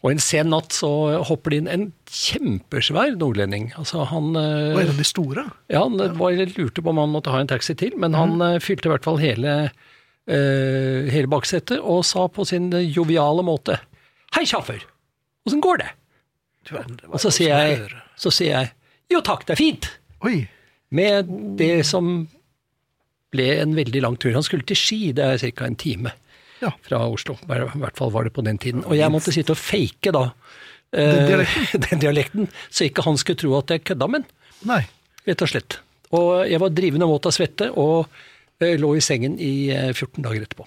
Speaker 4: Og en sen natt så hopper det inn en kjempesvær nordlending. Altså han eh,
Speaker 2: Og en av de store.
Speaker 4: ja, han var, lurte på om han måtte ha en taxi til, men han mm. fylte i hvert fall hele, uh, hele baksetet og sa på sin eh, joviale måte Hei, sjåfør! Åssen går det Og så sier jeg, så sier jeg jo takk, det er fint!
Speaker 2: Oi,
Speaker 4: Med det som ble en veldig lang tur. Han skulle til Ski, det er ca. en time
Speaker 2: Ja.
Speaker 4: fra Oslo. I hvert fall var det på den tiden. Og jeg måtte sitte og fake da
Speaker 2: Den
Speaker 4: eh,
Speaker 2: dialekten? <laughs>
Speaker 4: den dialekten, så ikke han skulle tro at jeg kødda med den. rett og slett. Og jeg var drivende våt av svette og eh, lå i sengen i eh, 14 dager etterpå.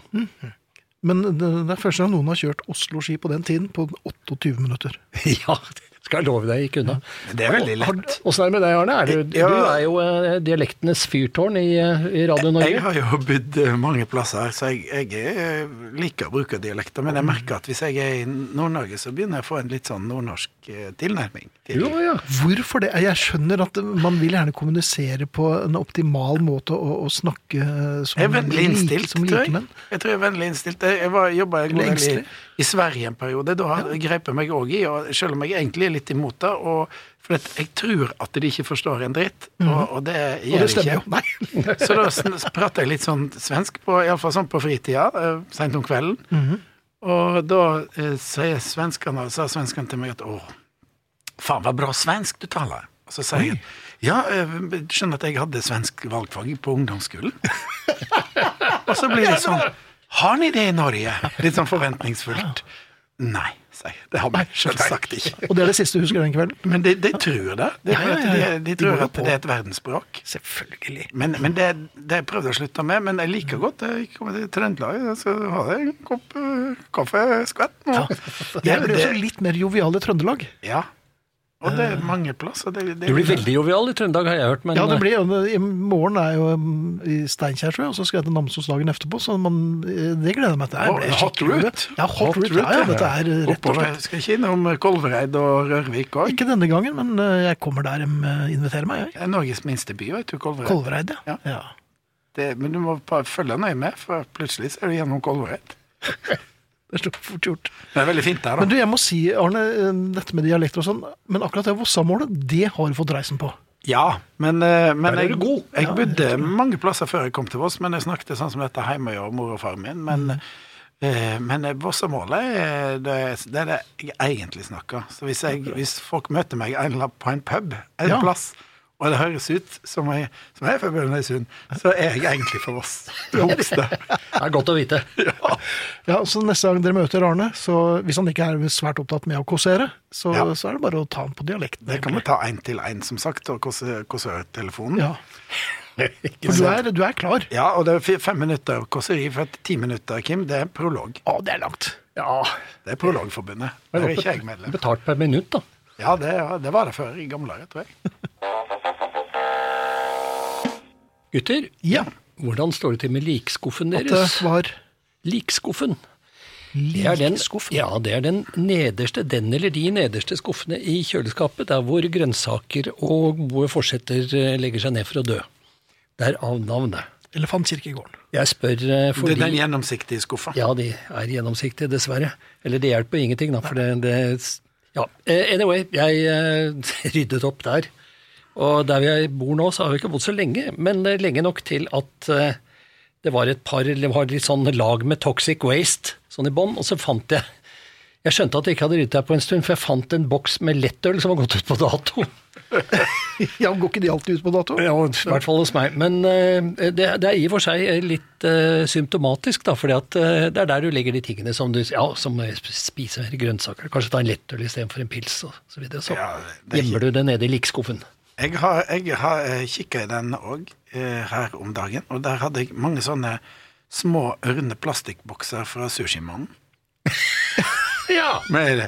Speaker 2: Men det, det er første gang noen har kjørt Oslo-ski på den tiden, på 28 minutter. <laughs>
Speaker 4: ja, det skal jeg love deg, gikk unna.
Speaker 3: Det er veldig lett.
Speaker 4: Åssen er det med deg, Arne? Er du,
Speaker 3: Ja.
Speaker 4: du er jo eh, dialektenes fyrtårn i, eh, i Radio
Speaker 3: Jeg
Speaker 4: Norge.
Speaker 3: har jo bodd eh, mange plasser, så jeg, jeg liker å bruke dialekter. Men jeg merker at hvis jeg er i Nord-Norge, så begynner jeg å få en litt sånn nordnorsk tilnærming. til-
Speaker 4: Jo, ja.
Speaker 2: Hvorfor det? Jeg skjønner at man vil gjerne kommunisere på en optimal måte å, å snakke som,
Speaker 3: Jeg er vennlig
Speaker 2: like-
Speaker 3: innstilt,
Speaker 2: som
Speaker 3: tror jeg.
Speaker 2: likemenn.
Speaker 3: Jeg tror jeg er vennlig innstilt. Jeg jeg jobba en god del i, i Sverige en periode. Da grep jeg meg òg i, og selv om jeg egentlig er litt imot det. Og, for jeg tror at de ikke forstår en dritt, og, og det gjør de ikke.
Speaker 2: Nei. <laughs>
Speaker 3: Så da prater jeg litt sånn svensk, på, iallfall sånn på fritida, eh, seint om kvelden.
Speaker 2: Mhm.
Speaker 3: Og da eh, sier svenskene, sa svenskene til meg at å, faen, hva bra svensk du taler. Og så sier jeg ja, eh, du skjønner at jeg hadde svensk valgfag på ungdomsskolen. <laughs> og så blir det sånn Har ni det i Norge? Litt sånn forventningsfullt. Nei, jeg. Det har vi selvsagt ikke.
Speaker 2: Og det er det siste du husker den kvelden?
Speaker 3: Men de, de tror det. De,
Speaker 2: Ja, ja, ja.
Speaker 3: de, de tror at det er et verdensspråk.
Speaker 2: Selvfølgelig.
Speaker 3: Men, men det, det jeg prøvde å slutte med, men jeg liker godt Jeg kommer til Trøndelag, så har jeg en kopp uh, kaffeskvett nå. Ja.
Speaker 2: Det er jo litt mer jovial i Trøndelag.
Speaker 3: Ja. Og det er mange plasser. Det, det,
Speaker 4: Du blir veldig jovial i Trøndelag, har jeg hørt. Men
Speaker 2: Ja, det
Speaker 4: eh,
Speaker 2: blir jo, I morgen er jo um, i Steinkjer, tror jeg, og så skal jeg til Namsos dagen etterpå. Så man, eh, det gleder jeg meg til. Det
Speaker 3: hot route.
Speaker 2: Ja, hot, route. Ja, ja, dette er rett og slett.
Speaker 3: Skal ikke innom Kolvereid og Rørvik òg.
Speaker 2: Ikke denne gangen, men eh, jeg kommer der de eh, inviterer meg. Jeg.
Speaker 3: Det er Norges minste by, vet du. Kolvereid.
Speaker 2: Kolvereid, ja.
Speaker 3: Ja.
Speaker 2: ja.
Speaker 3: Det, men du må bare følge nøye med, for plutselig så er du gjennom Kolvereid. <laughs>
Speaker 2: Det står fort gjort.
Speaker 3: Det er veldig fint der, da.
Speaker 2: Men du, jeg må si, Arne, eh, dette med dialekter og sånn, men akkurat det Vossamålet, det har du fått reisen på.
Speaker 3: Ja, men, eh, men
Speaker 4: er
Speaker 3: jeg, jeg bodde mange plasser før jeg kom til Voss, men jeg snakket sånn som dette hjemme og mor og far min. Men, eh, men Vossamålet er det, det er det jeg egentlig snakker. Så hvis, jeg, hvis folk møter meg på en pub en
Speaker 2: Ja.
Speaker 3: plass, og det høres ut som jeg, som jeg er fra Brønnøysund, så er jeg egentlig fra Voss. Det
Speaker 4: er <laughs> godt å vite.
Speaker 2: Ja, så Neste gang dere møter Arne, så hvis han ikke er svært opptatt med å kåsere, så,
Speaker 3: Ja.
Speaker 2: så er det bare å ta han på dialekten.
Speaker 3: Det kan vi ta én til én, som sagt, og kåsørtelefonen.
Speaker 2: Ja, For du er, du er klar?
Speaker 3: Ja, og det er fem minutter kåseri, for ti minutter, Kim, det er prolog.
Speaker 2: Å, det er langt.
Speaker 4: Ja,
Speaker 3: Det er Prologforbundet. Der er ikke jeg medlem.
Speaker 4: Betalt per minutt, da.
Speaker 3: Ja, det, det var det før, i gamle dager, tror jeg. <laughs>
Speaker 4: Gutter,
Speaker 2: Ja,
Speaker 4: hvordan står det til med likskuffen deres?
Speaker 2: at det var
Speaker 4: Likskuffen. Det er, den, ja, det er den nederste, den eller de nederste skuffene i kjøleskapet, der hvor grønnsaker og gode forsetter eh, legger seg ned for å dø. Derav navnet.
Speaker 2: Elefantkirkegården.
Speaker 4: Jeg spør fordi,
Speaker 3: Det er den gjennomsiktige skuffa.
Speaker 4: Ja, de er gjennomsiktige, dessverre. Eller det hjelper ingenting, da, for det, det Ja. Eh, Anyway, jeg eh, <laughs> ryddet opp der. Og der vi bor nå, så har vi ikke bodd så lenge, men eh, lenge nok til at eh, det var et par det var litt sånn lag med toxic waste sånn i bånn, og så fant jeg Jeg skjønte at jeg ikke hadde ryddet der på en stund, for jeg fant en boks med lettøl som var gått ut på dato. <laughs>
Speaker 2: Ja, Går ikke de alltid ut på dato?
Speaker 4: Ja, I hvert fall hos meg. Men uh, det, det er i og for seg litt uh, symptomatisk, da, fordi at uh, det er der du legger de tingene som du ja, som spiser grønnsaker. Kanskje ta en lettøl istedenfor en pils og så videre. Så
Speaker 3: Ja, det er
Speaker 4: gjemmer du det nede i likskuffen.
Speaker 3: Jeg har, jeg har eh, kikka i den òg her om dagen, og der hadde jeg mange sånne små ørne plastikkbokser fra Sushimannen. <laughs>
Speaker 4: Ja.
Speaker 3: Med,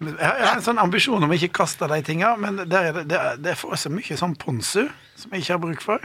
Speaker 3: jeg har en sånn ambisjon om å ikke kaste de tinga, men der er det, det, er- det får så mye sånn ponzu som jeg ikke har bruk for.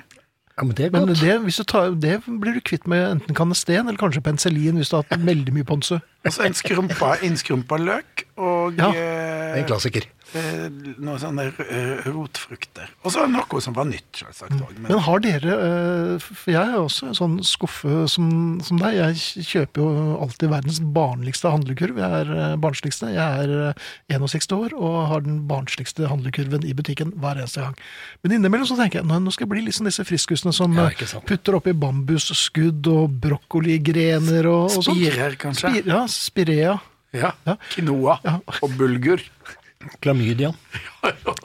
Speaker 4: ja, men det er
Speaker 2: Men
Speaker 4: godt.
Speaker 2: det, hvis du tar, det blir du kvitt med enten kanesten eller kanskje penicillin hvis du har hatt veldig mye ponzu.
Speaker 3: Og så en skrumpa, innskrumpa løk og
Speaker 2: Ja,
Speaker 4: Det er en
Speaker 3: eh,
Speaker 4: klassiker.
Speaker 3: Eh, noen sånne eh, rotfrukter. Og så noe som var nytt, selvsagt òg.
Speaker 2: Men har dere eh, For jeg er også en sånn skuffe som, som deg. Jeg kjøper jo alltid verdens barnligste handlekurv. Jeg er barnsligste. Jeg er eh, 61 år og har den barnsligste handlekurven i butikken hver eneste gang. Men innimellom så tenker jeg nå skal jeg bli liksom disse friskusene som
Speaker 4: Ja,
Speaker 2: putter oppi bambusskudd og brokkoligrener og, og sånt.
Speaker 3: Spirer, kanskje?
Speaker 2: Spir, ja, spirea.
Speaker 3: Ja.
Speaker 2: Ja.
Speaker 3: Quinoa
Speaker 2: Ja.
Speaker 3: og bulgur. <laughs>
Speaker 4: Klamydia.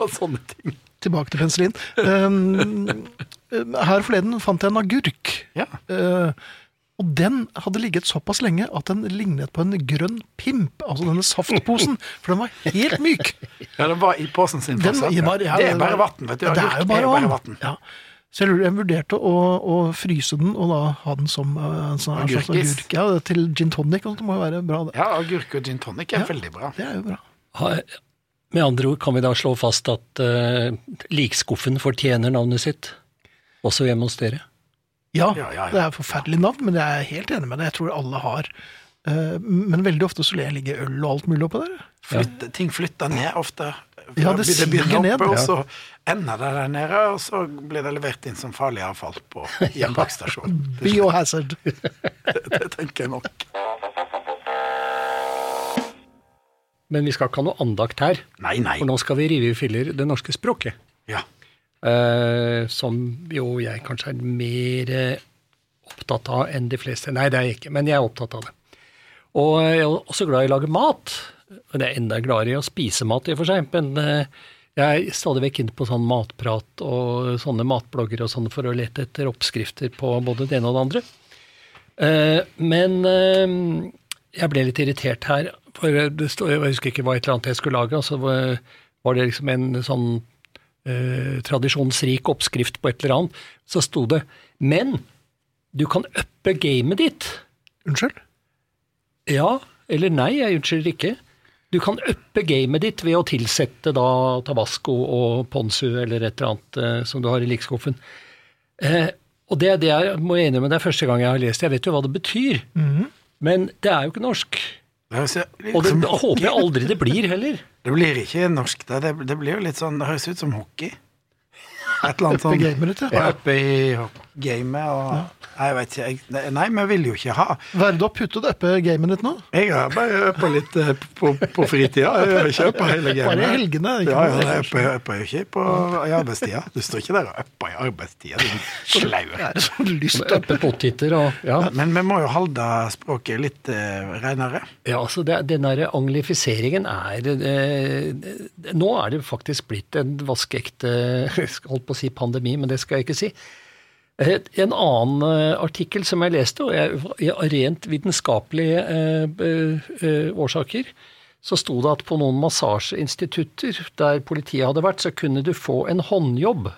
Speaker 3: og sånne ting.
Speaker 2: Tilbake til penicillin. Um, her forleden fant jeg en agurk.
Speaker 3: Ja.
Speaker 2: Uh, og den hadde ligget såpass lenge at den lignet på en grønn pimp, altså denne saftposen, for den var helt myk.
Speaker 3: ja, den var i posen sin.
Speaker 2: Den, ja,
Speaker 3: det er bare vann, vet du.
Speaker 2: Ja, det er jo bare vann.
Speaker 3: vann.
Speaker 2: Ja. Så jeg, jeg vurderte å, å fryse den og da ha den som en sånn, agurk. Ja, til gin tonic. og Det må jo være bra, det.
Speaker 3: Ja, agurk og gin tonic er veldig bra.
Speaker 2: Det er jo bra.
Speaker 4: Ha- Med andre ord kan vi da slå fast at uh, likskuffen fortjener navnet sitt, også hjemme hos dere.
Speaker 2: Ja,
Speaker 3: Ja, ja, ja.
Speaker 2: det er forferdelig navn, men jeg er helt enig med deg. Jeg tror alle har. uh, men veldig ofte så ler jeg ligge øl og alt mulig oppå der.
Speaker 3: Flytte, ting flytter ned ofte.
Speaker 2: Ja, det
Speaker 3: begynner
Speaker 2: siger ned.
Speaker 3: oppe, og så ender det der nede, og så blir det levert inn som farlig avfall på <laughs> gjenbruksstasjonen.
Speaker 2: Biohazard. <laughs>
Speaker 3: det, det tenker jeg nok. <laughs>
Speaker 4: Men vi skal ikke ha noe andakt her,
Speaker 3: Nei, nei.
Speaker 4: for nå skal vi rive i filler det norske språket.
Speaker 3: Ja.
Speaker 4: Eh, som jo jeg kanskje er mer eh, opptatt av enn de fleste. Nei, det er jeg ikke, men jeg er opptatt av det. Og jeg er også glad i å lage mat. Og det er enda gladere i å spise mat, i og for seg. Men eh, jeg er stadig vekk inne på sånn matprat og sånne matblogger og sånn for å lete etter oppskrifter på både det ene og det andre. Eh, men eh, jeg ble litt irritert her, for det stod, jeg husker ikke hva et eller annet jeg skulle lage. altså var det liksom en sånn eh, tradisjonsrik oppskrift på et eller annet. Så sto det 'Men du kan uppe gamet ditt'.
Speaker 2: Unnskyld?
Speaker 4: Ja eller nei, jeg unnskylder ikke. Du kan uppe gamet ditt ved å tilsette da tabasco og ponzu eller et eller annet eh, som du har i likskuffen. Eh, og det, det er, må jeg innrømme, det er første gang jeg har lest det. Jeg vet jo hva det betyr. Men det er jo ikke norsk. Og det
Speaker 3: det
Speaker 4: håper jeg aldri det blir heller. <laughs>
Speaker 3: det blir ikke norsk, det. Det, det blir jo litt sånn Det høres ut som hockey. Et eller annet
Speaker 2: sånt.
Speaker 3: sånn
Speaker 2: gamet ditt, ja.
Speaker 3: Oppe i gamet og jeg vet ikke. Nei, vi vil jo ikke ha
Speaker 2: Hva er det du har puttet oppi gamet ditt nå?
Speaker 3: Jeg har bare uppa litt eh, på, på fritida. Jeg ikke hele gamet.
Speaker 2: Bare i helgene, ikke
Speaker 3: Ja, ja, jeg upper jo ikke på, i arbeidstida. Du står ikke der og upper i arbeidstida, din
Speaker 2: slaue. Sånn lyst til
Speaker 4: Uppe poteter og ja.
Speaker 3: Men vi må jo holde språket litt uh, renere.
Speaker 4: Ja, altså det, Den derre anglifiseringen er eh, Nå er det faktisk blitt en vaskeekte <laughs> holdt på å si pandemi, men det skal jeg ikke si. En annen eh, artikkel som jeg leste, og av rent vitenskapelige eh, eh, årsaker, så sto det at på noen massasjeinstitutter der politiet hadde vært, så kunne du få en håndjobb.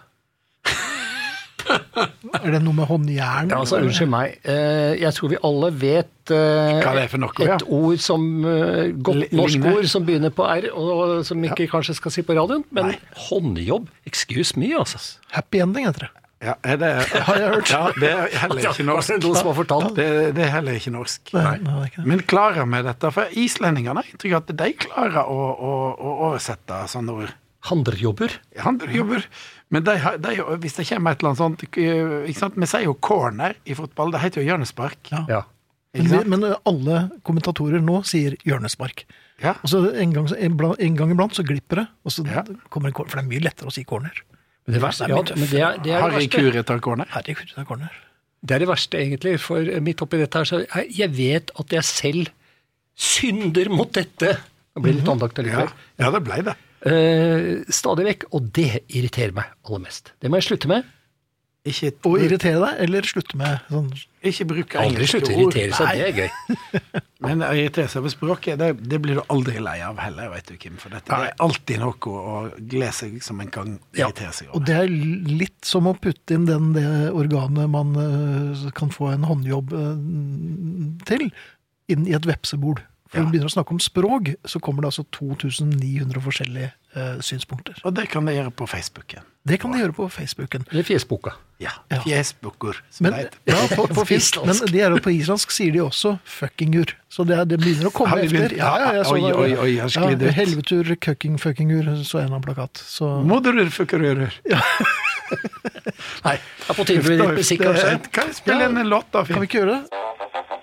Speaker 2: Er det noe med håndjern?
Speaker 4: Ja, altså, Unnskyld meg. Jeg tror vi alle vet
Speaker 3: noe,
Speaker 4: et ord som godt norsk ord som begynner på R, og som ikke kanskje skal si på radioen, men
Speaker 3: Nei.
Speaker 4: håndjobb? Excuse me, altså.
Speaker 2: Happy ending heter det.
Speaker 3: Ja, er det,
Speaker 2: Har jeg hørt.
Speaker 3: Ja, det er heller ikke norsk.
Speaker 4: Noen som har fortalt.
Speaker 3: Det, det er heller ikke norsk.
Speaker 2: Nei, det det.
Speaker 3: Men klarer vi dette? For islendingene har inntrykk av at de klarer å, å, å oversette sånne ord.
Speaker 4: Handeljobber
Speaker 3: Andre. Men de, de, hvis det kommer et eller annet sånt ikke sant? Vi sier jo corner i fotball. Det heter jo hjørnespark.
Speaker 2: Ja.
Speaker 4: Ja.
Speaker 2: Men, men alle kommentatorer nå sier hjørnespark.
Speaker 3: Ja.
Speaker 2: Og så en gang, en, en gang iblant så glipper det, og så
Speaker 3: Ja.
Speaker 2: kommer en corner. For det er mye lettere å si corner.
Speaker 4: Men det, verste, ja, men det, er, det, er
Speaker 3: Harry. Kure tar corner.
Speaker 2: Herregud, det er corner.
Speaker 4: Det er det verste, egentlig. For midt oppi dette her, så jeg, jeg vet at jeg selv synder mot dette Det blir litt andakt allikevel.
Speaker 3: ja det blei det.
Speaker 4: Eh, stadig vekk, og det irriterer meg aller mest. Det må jeg slutte med.
Speaker 3: Ikke,
Speaker 2: Å irritere deg, eller slutte med sånn
Speaker 3: ikke bruke
Speaker 4: Aldri slutte å irritere seg, det er gøy. <laughs>
Speaker 3: Men å irritere seg over språket, det, det blir du aldri lei av heller, vet du, Kim. For dette det er alltid noe å glede seg som en kan
Speaker 4: Ja,
Speaker 3: irritere seg
Speaker 2: Og det er litt som å putte inn den, det organet man eh, kan få en håndjobb eh, til, inn i et vepsebol.
Speaker 3: Ja.
Speaker 2: når du begynner å snakke om språk, så kommer det altså 2900 forskjellige uh, synspunkter.
Speaker 3: Og det kan de gjøre på Facebooken.
Speaker 2: Det kan de gjøre på Facebooken.
Speaker 4: Eller fjesboka.
Speaker 3: Ja.
Speaker 2: Ja.
Speaker 3: Fjesbukker, som
Speaker 2: Men,
Speaker 3: det heter.
Speaker 2: ja, på, på <laughs> finsk, men de er jo på islandsk sier de også fuckingur. Så det, er, det begynner å komme etter.
Speaker 3: begynt?
Speaker 2: Ja, ja, jeg så
Speaker 3: Oi, oi, oi, har sklidd
Speaker 2: ja,
Speaker 3: ut.
Speaker 2: Helvetur, cucking, fuckingur, så en av annen plakat. Så
Speaker 3: Moderur fuckerører. <laughs>
Speaker 4: Nei, det er på tide med litt musikk, kanskje.
Speaker 3: Kan jeg spille
Speaker 2: Ja.
Speaker 3: en låt, da?
Speaker 2: kan vi ikke gjøre det?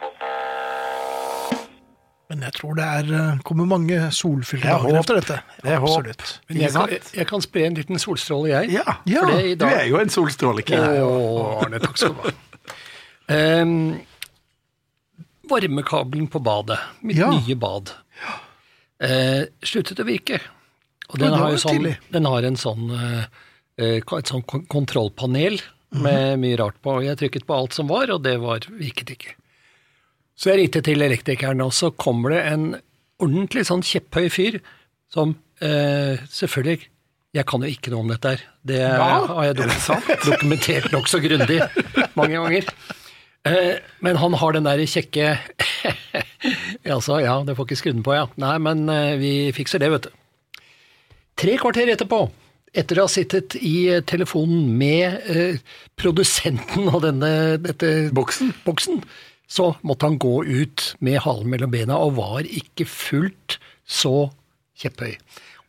Speaker 2: Men jeg tror det er, eh, kommer mange solfylte
Speaker 3: er
Speaker 2: dager
Speaker 3: håp.
Speaker 2: efter dette.
Speaker 3: Det er håp.
Speaker 4: Men jeg, kan, jeg kan spre en liten solstråle, jeg.
Speaker 3: Ja.
Speaker 2: Ja,
Speaker 3: Du er jo en solstråle.
Speaker 4: Å, Arne, takk skal du ha. Um, varmekabelen på badet, mitt
Speaker 2: Ja.
Speaker 4: nye bad, uh, sluttet å virke. Og den har, sånn, den har en sånn, eh, et sånn kontrollpanel
Speaker 2: Mhm.
Speaker 4: med mye rart på. Jeg trykket på alt som var, og det var, virket ikke. Så jeg ringte til elektrikeren, og så kommer det en ordentlig sånn kjepphøy fyr som eh, selvfølgelig Jeg kan jo ikke noe om dette her. Det har jeg
Speaker 3: dokumentert, <laughs>
Speaker 4: dokumentert nokså grundig mange ganger. Eh, men han har den der kjekke <laughs> Altså, ja, det får ikke skrudd den på, ja. Nei, men eh, vi fikser det, vet du. Tre kvarter etterpå, etter å ha sittet i eh, telefonen med eh, produsenten av denne dette
Speaker 3: Boksen?
Speaker 4: boksen, så måtte han gå ut med halen mellom bena og var ikke fullt så kjepphøy.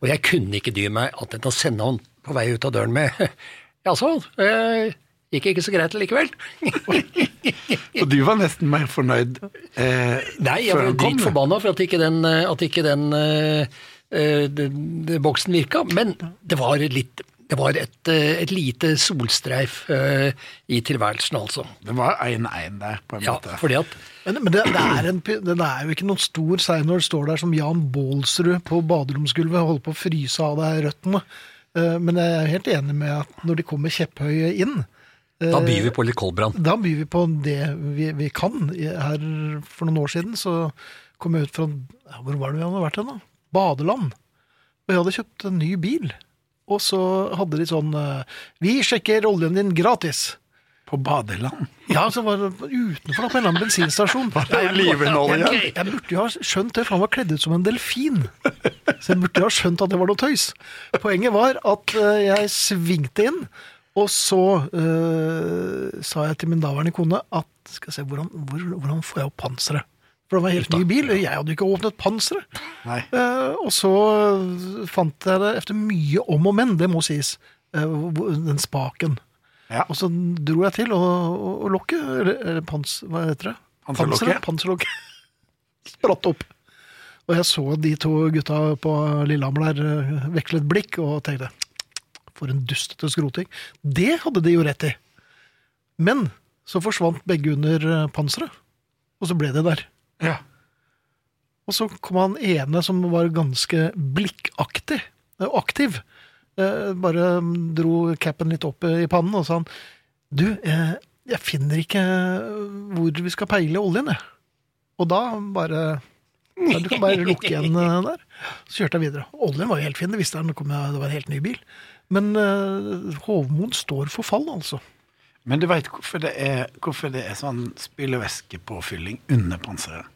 Speaker 4: Og jeg kunne ikke dy meg annet enn å sende han på vei ut av døren med <laughs> Jaså, eh, gikk ikke så greit likevel? <laughs>
Speaker 3: Og du var nesten mer fornøyd eh,
Speaker 4: Nei, jeg var
Speaker 3: han kom,
Speaker 4: dritt
Speaker 3: du.
Speaker 4: forbanna for at ikke den, eh, at ikke den eh, eh, de, de, boksen virka, men det var litt det var et, eh, et lite solstreif eh, i tilværelsen, altså.
Speaker 3: Det var 1-1 der, på en
Speaker 4: Ja,
Speaker 3: måte.
Speaker 4: fordi at
Speaker 2: Men, men det, det, er en, det er jo ikke noen stor seier når det står der som Jan Baalsrud på baderomsgulvet og holder på å fryse av deg røttene. Eh, Men jeg er helt enig med at når de kommer kjepphøye inn,
Speaker 4: da byr vi på litt koldbrann.
Speaker 2: da byr vi på det vi, vi kan. Her for noen år siden så kom jeg ut fra Hvor var det vi hadde vært hen, da? Badeland. Og jeg hadde kjøpt en ny bil. Og så hadde de sånn eh, Vi sjekker oljen din gratis.
Speaker 3: På badeland.
Speaker 2: Ja, så var det utenfor da, på en eller annen bensinstasjon. <laughs>
Speaker 3: det olivenolje?
Speaker 2: Jeg, jeg burde jo ha skjønt det, for han var kledd ut som en delfin. Så jeg burde jo ha skjønt at det var noe tøys. Poenget var at eh, jeg svingte inn, og så eh, sa jeg til min daværende kone at skal jeg se, hvordan, hvor, hvordan får jeg opp panseret? For det var helt ny bil, og jeg hadde ikke åpnet panseret. Eh, og så fant jeg det efter mye om og men, det må sies, uh, den spaken.
Speaker 3: Ja.
Speaker 2: Og så dro jeg til, og, og, og lokket, eller, pans, hva heter det?
Speaker 3: Panserlokket?
Speaker 2: Panserlokket. <laughs> Spratt opp. Og jeg så de to gutta på Lillehammer der eh, veksle et blikk, og tenkte, for en dustete skroting. Det hadde de jo rett i. Men så forsvant begge under panseret, og så ble det der.
Speaker 3: Ja.
Speaker 2: Og så kom han ene som var ganske blikkaktig, eh, aktiv. Eh, Bare dro capen litt opp i pannen og sa han, du, eh, jeg finner ikke hvor vi skal peile oljen, jeg. Og da bare ja, Du kan bare lukke igjen eh, der. Så kjørte jeg videre. Oljen var jo helt fin, det visste jeg- det var en helt ny bil. Men Hovmoen står for fall, altså.
Speaker 3: Men du veit hvorfor, det hvorfor det er sånn spylevæskepåfylling under panseret?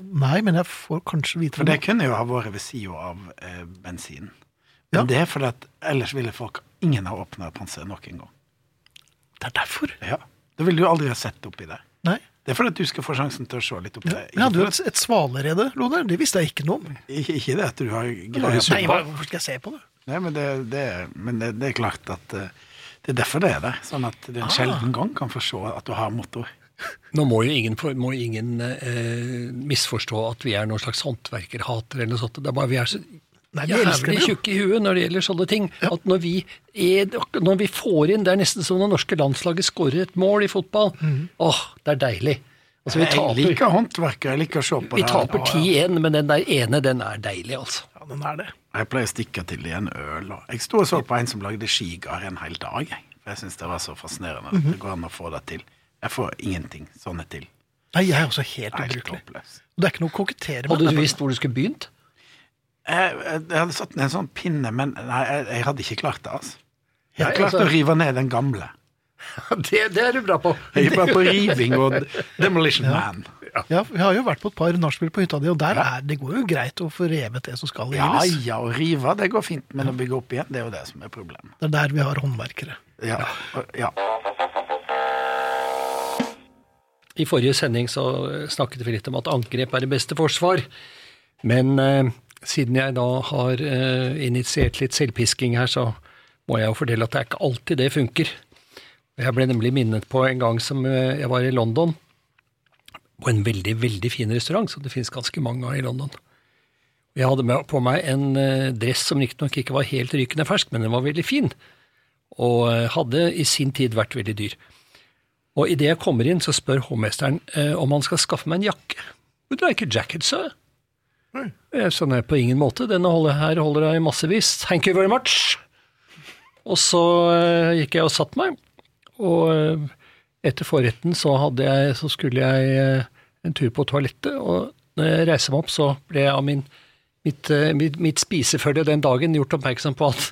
Speaker 2: Nei, men jeg får kanskje vite
Speaker 3: For det kunne jo ha vært ved sida av eh, bensin.
Speaker 2: Ja.
Speaker 3: Men det er fordi at ellers ville folk ingen ha åpna panseret noen gang.
Speaker 2: Det er derfor.
Speaker 3: Ja. Da ville du aldri ha sett oppi der.
Speaker 2: Nei.
Speaker 3: Det er fordi at du skal få sjansen til å se litt oppi
Speaker 2: Ja,
Speaker 3: der.
Speaker 2: jeg hadde jo et, et svalerede, Lone? Det visste jeg ikke noe om.
Speaker 3: ikke, ikke det at du har greie på
Speaker 2: Nei, hvorfor skal jeg se på det?
Speaker 3: Nei, men det, det, men det, det er klart at eh, det er derfor det er der. Sånn at du en
Speaker 2: Ah.
Speaker 3: sjelden gang kan få se at du har motor.
Speaker 4: Nå må jo ingen, må ingen eh, misforstå at vi er noen slags håndverkerhater eller noe sånt. Det er bare vi er så
Speaker 2: Nei, vi
Speaker 4: jævlig tjukke i huet når det gjelder sånne ting. At når vi, er, når vi får inn Det er nesten som når norske landslaget skårer et mål i fotball.
Speaker 2: Mhm.
Speaker 4: Åh, det er deilig. Altså, vi
Speaker 3: Jeg liker håndverket, jeg liker å se på
Speaker 4: vi
Speaker 3: det.
Speaker 4: taper 10-1, men den der ene, den er deilig, altså.
Speaker 2: Ja, den er det.
Speaker 3: Jeg pleier å stikke til i en øl. Og jeg sto og så på en som lagde skigard en hel dag. Jeg, For jeg syns det var så fascinerende at det går an å få det til. Jeg får ingenting sånne til.
Speaker 2: Nei, jeg er også helt ubrukelig.
Speaker 3: håpløs.
Speaker 2: Det er ikke noe å kokettere med.
Speaker 4: Hadde du visst hvor du skulle begynt?
Speaker 3: Jeg, jeg, jeg hadde satt ned en sånn pinne, men nei, jeg, jeg hadde ikke klart det. altså. Jeg
Speaker 4: hadde
Speaker 3: klarte
Speaker 4: altså-
Speaker 3: å rive ned den gamle.
Speaker 4: Det, det er du bra på.
Speaker 3: Jeg er bra på riving og Demolition Man.
Speaker 2: Ja. Ja, Vi har jo vært på et par nachspiel på hytta di, og der er, det går jo greit å få revet det som skal
Speaker 3: Ja
Speaker 2: rives.
Speaker 3: ja, å rive det går fint, men å bygge opp igjen, det er jo det som er problemet.
Speaker 2: Det er der vi har håndverkere.
Speaker 3: Ja, ja.
Speaker 4: I forrige sending så snakket vi litt om at angrep er det beste forsvar. Men eh, siden jeg da har eh, initiert litt selvpisking her, så må jeg jo fortelle at det er ikke alltid det funker. Jeg ble nemlig minnet på en gang som eh, jeg var i London, på en veldig, veldig fin restaurant, som det finnes ganske mange av i London. Jeg hadde med på meg en eh, dress som riktignok ikke var helt rykende fersk, men den var veldig fin, og eh, hadde i sin tid vært veldig dyr. Og idet jeg kommer inn, så spør hovmesteren om han skal skaffe meg en jakke. Would you like a jacket, sir? Jeg Sånn er på ingen måte. Denne holder, her holder jeg i massevis. Thank you very much. Og så gikk jeg og satt meg, og eh, etter forretten så, jeg, så skulle jeg eh, en tur på toalettet, og når jeg reiser meg opp, så ble jeg av min, mitt, eh, mitt, mitt spisefølge den dagen gjort oppmerksom på at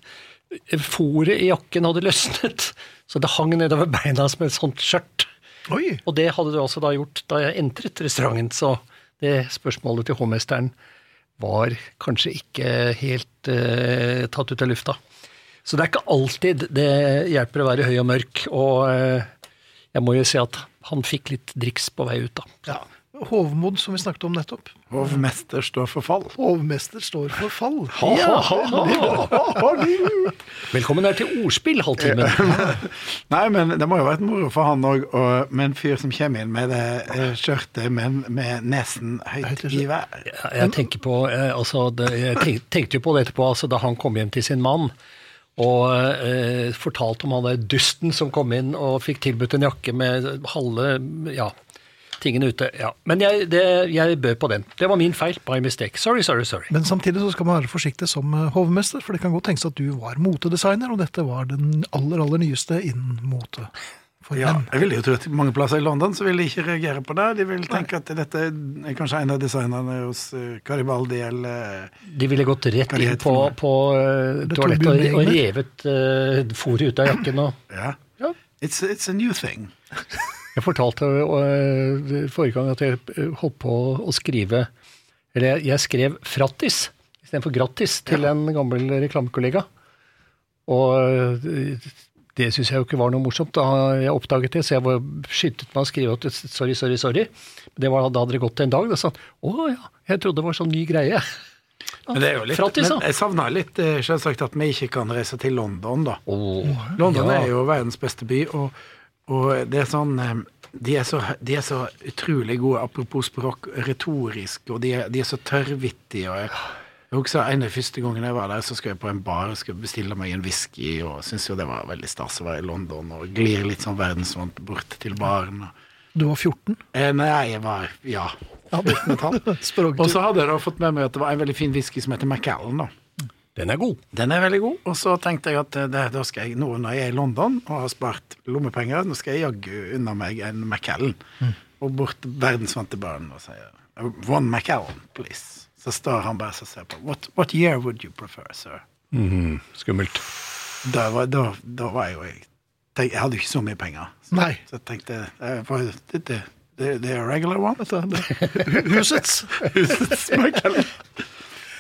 Speaker 4: fòret i jakken hadde løsnet, så det hang nedover beina som et sånt skjørt.
Speaker 2: Oi!
Speaker 4: Og det hadde du også da gjort da jeg entret restauranten, så det spørsmålet til hovmesteren var kanskje ikke helt uh, tatt ut av lufta. Så det er ikke alltid det hjelper å være høy og mørk, og eh, jeg må jo si at han fikk litt driks på vei ut, da.
Speaker 2: Ja. Hovmod, som vi snakket om nettopp.
Speaker 3: Hovmester står for fall.
Speaker 2: Hovmester står for fall.
Speaker 4: Velkommen her til ordspill-halvtimen. <laughs>
Speaker 3: Nei, men det må jo være et moro for han òg, med en fyr som kommer inn med det eh, skjørtet med, med nesen høyt i vær.
Speaker 4: Jeg tenker på, eh, altså, det, jeg tenkte jo på det etterpå, altså, da han kom hjem til sin mann og eh, fortalte om han der dusten som kom inn og fikk tilbudt en jakke med halve ja, tingene ute. Ja. Men jeg, det, jeg bød på den. Det var min feil. By mistake. Sorry, sorry, sorry.
Speaker 2: Men samtidig så skal man være forsiktig som eh, hovmester, for det kan godt tenkes at du var motedesigner, og dette var den aller, aller nyeste innen mote. For
Speaker 3: Ja,
Speaker 2: dem.
Speaker 3: jeg vil jo tro at mange plasser i London så vil de ikke reagere på det. De vil tenke at dette er kanskje en av designerne hos Caribaldi eller
Speaker 4: De ville gått rett inn på, på eh, toalettet og, og revet uh, fôret ut av jakken. Og
Speaker 3: Ja.
Speaker 4: Ja.
Speaker 3: It's, it's a new thing.
Speaker 4: jeg fortalte uh, forrige gang at jeg eh, holdt på å skrive Eller jeg, jeg skrev 'frattis' istedenfor 'grattis' til en gammel reklamekollega. Og eh, det syns jeg jo ikke var noe morsomt. Da jeg oppdaget det, så jeg var skyndte meg å skrive at sorry, sorry, sorry. Det var, da hadde det gått en dag. Da sa han å ja, jeg trodde det var sånn ny greie.
Speaker 3: Men det er jo litt,
Speaker 4: Frattis,
Speaker 3: men jeg savner litt eh, selvsagt at vi ikke kan reise til London, da.
Speaker 4: Oh,
Speaker 3: London
Speaker 4: ja.
Speaker 3: er jo verdens beste by, og, og det er sånn eh, de er, så, de er så utrolig gode, apropos språk, retorisk, og de er, de er så tørrvittige. og jeg, husker En av første gangene jeg var der, så skulle jeg på en bar og skulle bestille meg en whisky, og syntes jo det var veldig stas å være i London, og glir litt sånn verdensvant bort til baren.
Speaker 2: Du var 14.
Speaker 3: Eh, Nei, jeg var ja.
Speaker 2: Ja, <laughs>
Speaker 3: Og så hadde jeg da fått med meg at det var en veldig fin whisky som heter Macallan. da.
Speaker 4: Den er god.
Speaker 3: Den er veldig god. Og så tenkte jeg at eh, det, da skal jeg, nå når jeg er i London og har spart lommepenger, nå skal jeg jaggu unna meg en Macallan. Og bort til verdensvante baren og sier One Macallan, please. Så står han bare og ser på. What, what year would you prefer, sir?
Speaker 4: Skummelt.
Speaker 3: Da var, da, da var jeg jo jeg, jeg hadde jo ikke så mye penger. Så,
Speaker 2: Nei.
Speaker 3: så jeg tenkte det, det, det, det er regular one. <laughs>
Speaker 2: Husets.
Speaker 3: husets.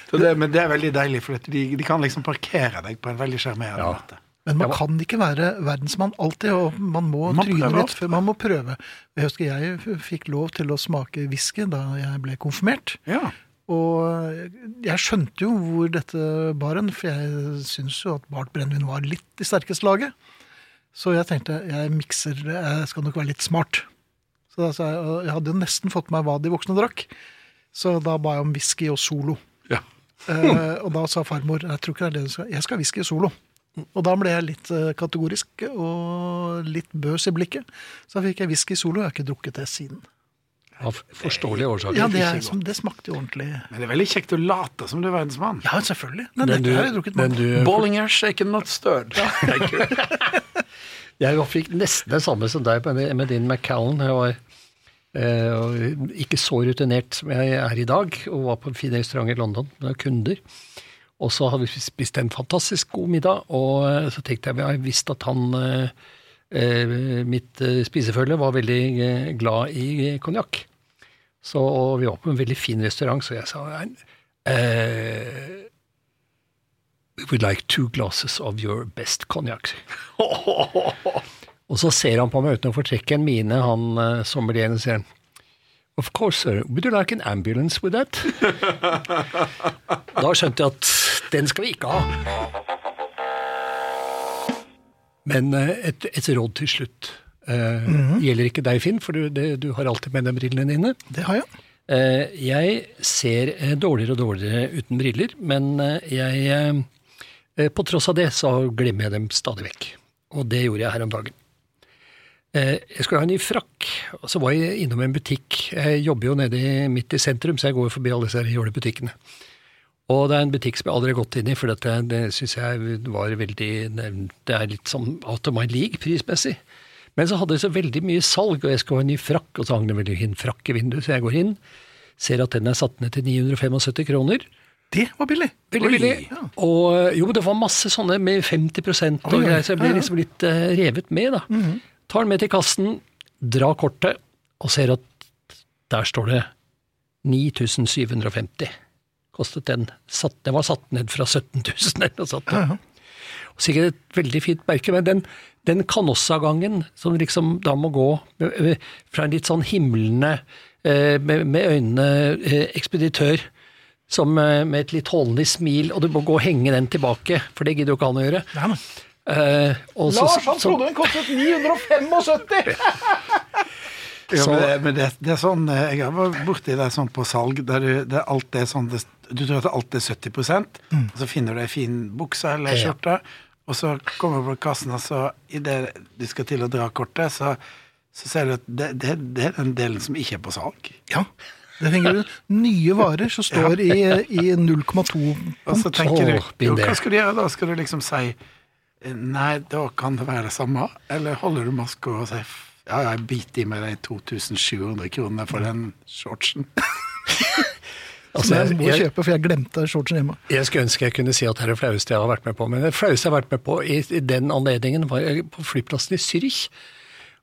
Speaker 3: Det, men det er veldig deilig, for de, de kan liksom parkere deg på en veldig sjarmerende
Speaker 4: Ja.
Speaker 3: måte.
Speaker 2: Men man kan ikke være verdensmann alltid, og man må
Speaker 3: Man
Speaker 2: tryne
Speaker 3: prøver
Speaker 2: litt før man må prøve. Jeg husker jeg fikk lov til å smake whisky da jeg ble konfirmert.
Speaker 3: Ja.
Speaker 2: Og jeg skjønte jo hvor dette bar hen, for jeg syns jo at bart brennevin var litt i sterkeste laget. Så jeg tenkte jeg mikser jeg skal nok være litt smart. Så sa jeg, hadde jo nesten fått med meg hva de voksne drakk, så da ba jeg om whisky og Solo.
Speaker 3: ja. <laughs>
Speaker 2: Eh, og da sa farmor jeg tror ikke det er det du skal, jeg skal ha whisky Solo. Og da ble jeg litt eh, kategorisk og litt bøs i blikket. Så da fikk jeg whisky Solo, jeg har ikke drukket det siden.
Speaker 4: Av forståelige årsaker.
Speaker 2: Ja, det, er, som, det smakte jo ordentlig
Speaker 3: Men det er veldig kjekt å late som du er verdensmann.
Speaker 2: Ja, selvfølgelig. Men,
Speaker 4: Den
Speaker 2: dette
Speaker 4: du,
Speaker 2: har jeg drukket mange.
Speaker 4: du,
Speaker 3: Bollinger shaken not stirred. <laughs>
Speaker 4: jeg fikk nesten det samme som deg med, med din Macallan. Jeg var eh, ikke så rutinert som jeg er i dag, og var på en fin restaurant i London med kunder. Og så hadde vi spist en fantastisk god middag, og eh, så tenkte jeg at jeg visste at han eh, Mitt eh, spisefølge var veldig eh, glad i eh, konjakk. Så og vi var på en veldig fin restaurant, så jeg sa eh, We would like two glasses of your best cognac. <laughs> og så ser han på meg uten å fortrekke en mine, han sommelieren, og sier Of course, sir. Would you like an ambulance with that? <laughs> da skjønte jeg at den skal vi ikke ha. Men eh, et, et råd til slutt. Eh, Gjelder ikke deg, Finn, for du, det, du har alltid med deg brillene dine.
Speaker 2: Det har jeg.
Speaker 4: Uh, jeg ser dårligere og dårligere uten briller, men jeg På tross av det så glemmer jeg dem stadig vekk. Og det gjorde jeg her om dagen. Jeg skulle ha en ny frakk, og så var jeg innom en butikk. Jeg jobber jo nede i, midt i sentrum, så jeg går forbi alle disse jålebutikkene. Og det er en butikk som jeg aldri har gått inn i, for dette, det syns jeg var veldig Det er litt sånn out of my league prismessig. Men så hadde de så veldig mye salg, og jeg skulle ha en ny frakk, og så hang det vel en frakk i vinduet, så jeg går inn, ser at den er satt ned til 975 kroner.
Speaker 2: Det var billig.
Speaker 4: Veldig billig. Og jo, det var masse sånne med 50% og greier, så jeg ble
Speaker 2: Ja, ja.
Speaker 4: liksom litt uh, revet med, da. Tar den med til kassen, drar kortet, og ser at der står det 9750. Kostet den. Satt, den var satt ned fra 17 000 eller noe sånt.
Speaker 2: Ja, ja.
Speaker 4: Sikkert et veldig fint merke, men den, den kanossagangen som liksom da må gå fra en litt sånn himlende, eh, med, med øynene eh, ekspeditør, som eh, med et litt hånlig smil, og du må gå og henge den tilbake, for det gidder jo ikke han å gjøre.
Speaker 2: Nei, nei.
Speaker 4: Eh, han så- så-
Speaker 2: den kostet 975! <laughs>
Speaker 3: Ja,
Speaker 4: Så-
Speaker 3: men det, men det, det er sånn eh, Jeg har vært borti det sånn på salg, der du, det alt er sånn det, Du tror at alt er 70 og så finner du ei fin bukse eller ei skjorte, og så kommer du på kassen, og så idet du skal til å dra kortet, så, så ser du at det, det, det er den delen som ikke er på salg.
Speaker 2: Ja. Det henger du nye varer som står i, i 0,2
Speaker 3: Og så tenker du jo, hva skal du gjøre da? Skal du liksom si eh, Nei, da kan det være det samme? Eller holder du maska og sier ja, jeg biter i meg de 2700 kronene for den shortsen? <laughs>
Speaker 4: altså,
Speaker 2: jeg må
Speaker 4: jeg-
Speaker 2: kjøpe, for jeg glemte shortsen hjemme.
Speaker 4: Jeg skulle ønske jeg kunne si at det er det flaueste jeg har vært med på, men det flaueste jeg har vært med på i, i den anledningen var jeg på flyplassen i Zürich,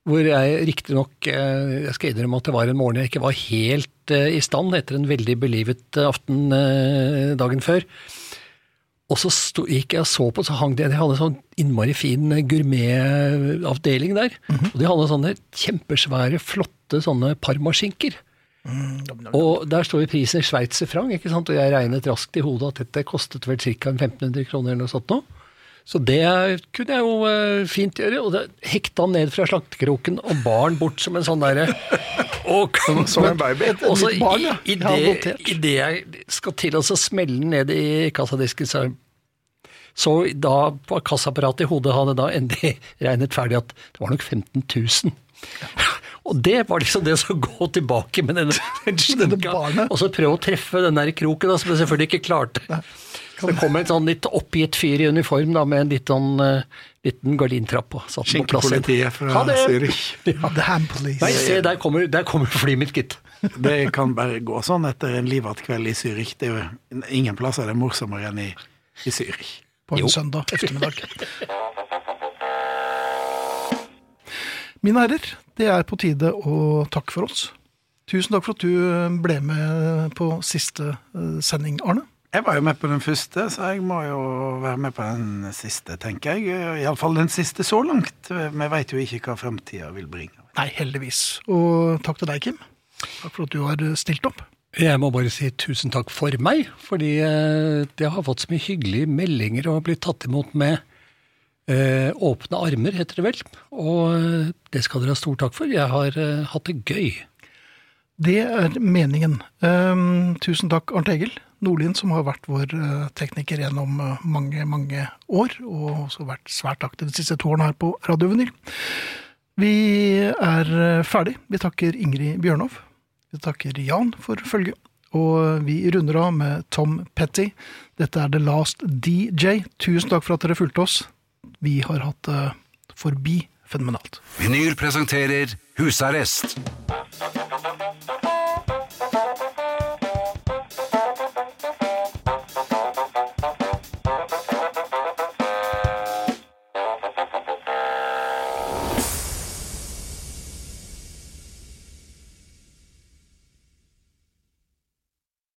Speaker 4: hvor jeg riktignok Jeg skal innrømme at det var en morgen jeg ikke var helt eh, i stand etter en veldig belivet eh, aften eh, dagen før. Og så sto, gikk jeg og så på, så hang det De hadde en sånn innmari fin eh, gourmetavdeling der. Og de hadde sånne kjempesvære, flotte sånne parmaskinker. Og der står jo prisen i sveitserfranc, ikke sant? og jeg regnet raskt i hodet at dette kostet vel ca. 1500 kroner eller noe sånt nå. Så det kunne jeg jo eh, fint gjøre, og det hekta ned fra slaktekroken og bar han bort som en sånn derre <laughs> og,
Speaker 3: Som en baby.
Speaker 4: Et så
Speaker 2: nytt barn, ja.
Speaker 4: i, i, det, i det jeg skal til å smelle den ned i kassadisken, så så da på kassaapparatet i hodet hadde da endelig <laughs> regnet ferdig at det var nok 15 000. <laughs> Og det var liksom det som gå tilbake med denne,
Speaker 2: Denne barnet.
Speaker 4: Og så prøve å treffe den der kroken, da, som jeg selvfølgelig ikke klarte. Så det kom en sånn litt oppgitt fyr i uniform da, med en litt sånn, uh, liten gardintrapp. og satt på plass igjen.
Speaker 3: Skinkepolitiet fra
Speaker 4: det!
Speaker 3: Zürich. <laughs>
Speaker 2: The Ham Police.
Speaker 4: Nei, se, der kommer, der kommer flyet mitt, gitt. <laughs>
Speaker 3: Det kan bare gå sånn etter en livat kveld i Zürich. Det er jo ingen plasser det er morsommere enn i, i Zürich.
Speaker 2: på en
Speaker 4: Jo.
Speaker 2: søndag ettermiddag. <laughs> Mine herrer, det er på tide å takke for oss. Tusen takk for at du ble med på siste eh, sending, Arne.
Speaker 3: Jeg var jo med på den første, så jeg må jo være med på den siste, tenker jeg. Iallfall den siste så langt. Vi veit jo ikke hva framtida vil bringe.
Speaker 2: Nei, heldigvis. Og takk til deg, Kim. Takk for at du har stilt opp.
Speaker 4: Jeg må bare si tusen takk for meg, fordi eh, jeg har fått så mye hyggelige meldinger og blitt tatt imot med eh, åpne armer, heter det vel. Og eh, det skal dere ha stor takk for. Jeg har eh, hatt det gøy.
Speaker 2: Det er meningen. Um, tusen takk, Arnt Egil Nordlien, som har vært vår eh, tekniker gjennom eh, mange, mange år, og også vært svært aktiv de siste to årene her på Radio Vinyl. Vi er eh, ferdig. Vi takker Ingrid Bjørnov. Vi takker Jan for følget. Og vi runder av med Tom Petty. Dette er The Last DJ. Tusen takk for at dere fulgte oss. Vi har hatt det forbi fenomenalt.
Speaker 1: Vinyl presenterer Husarrest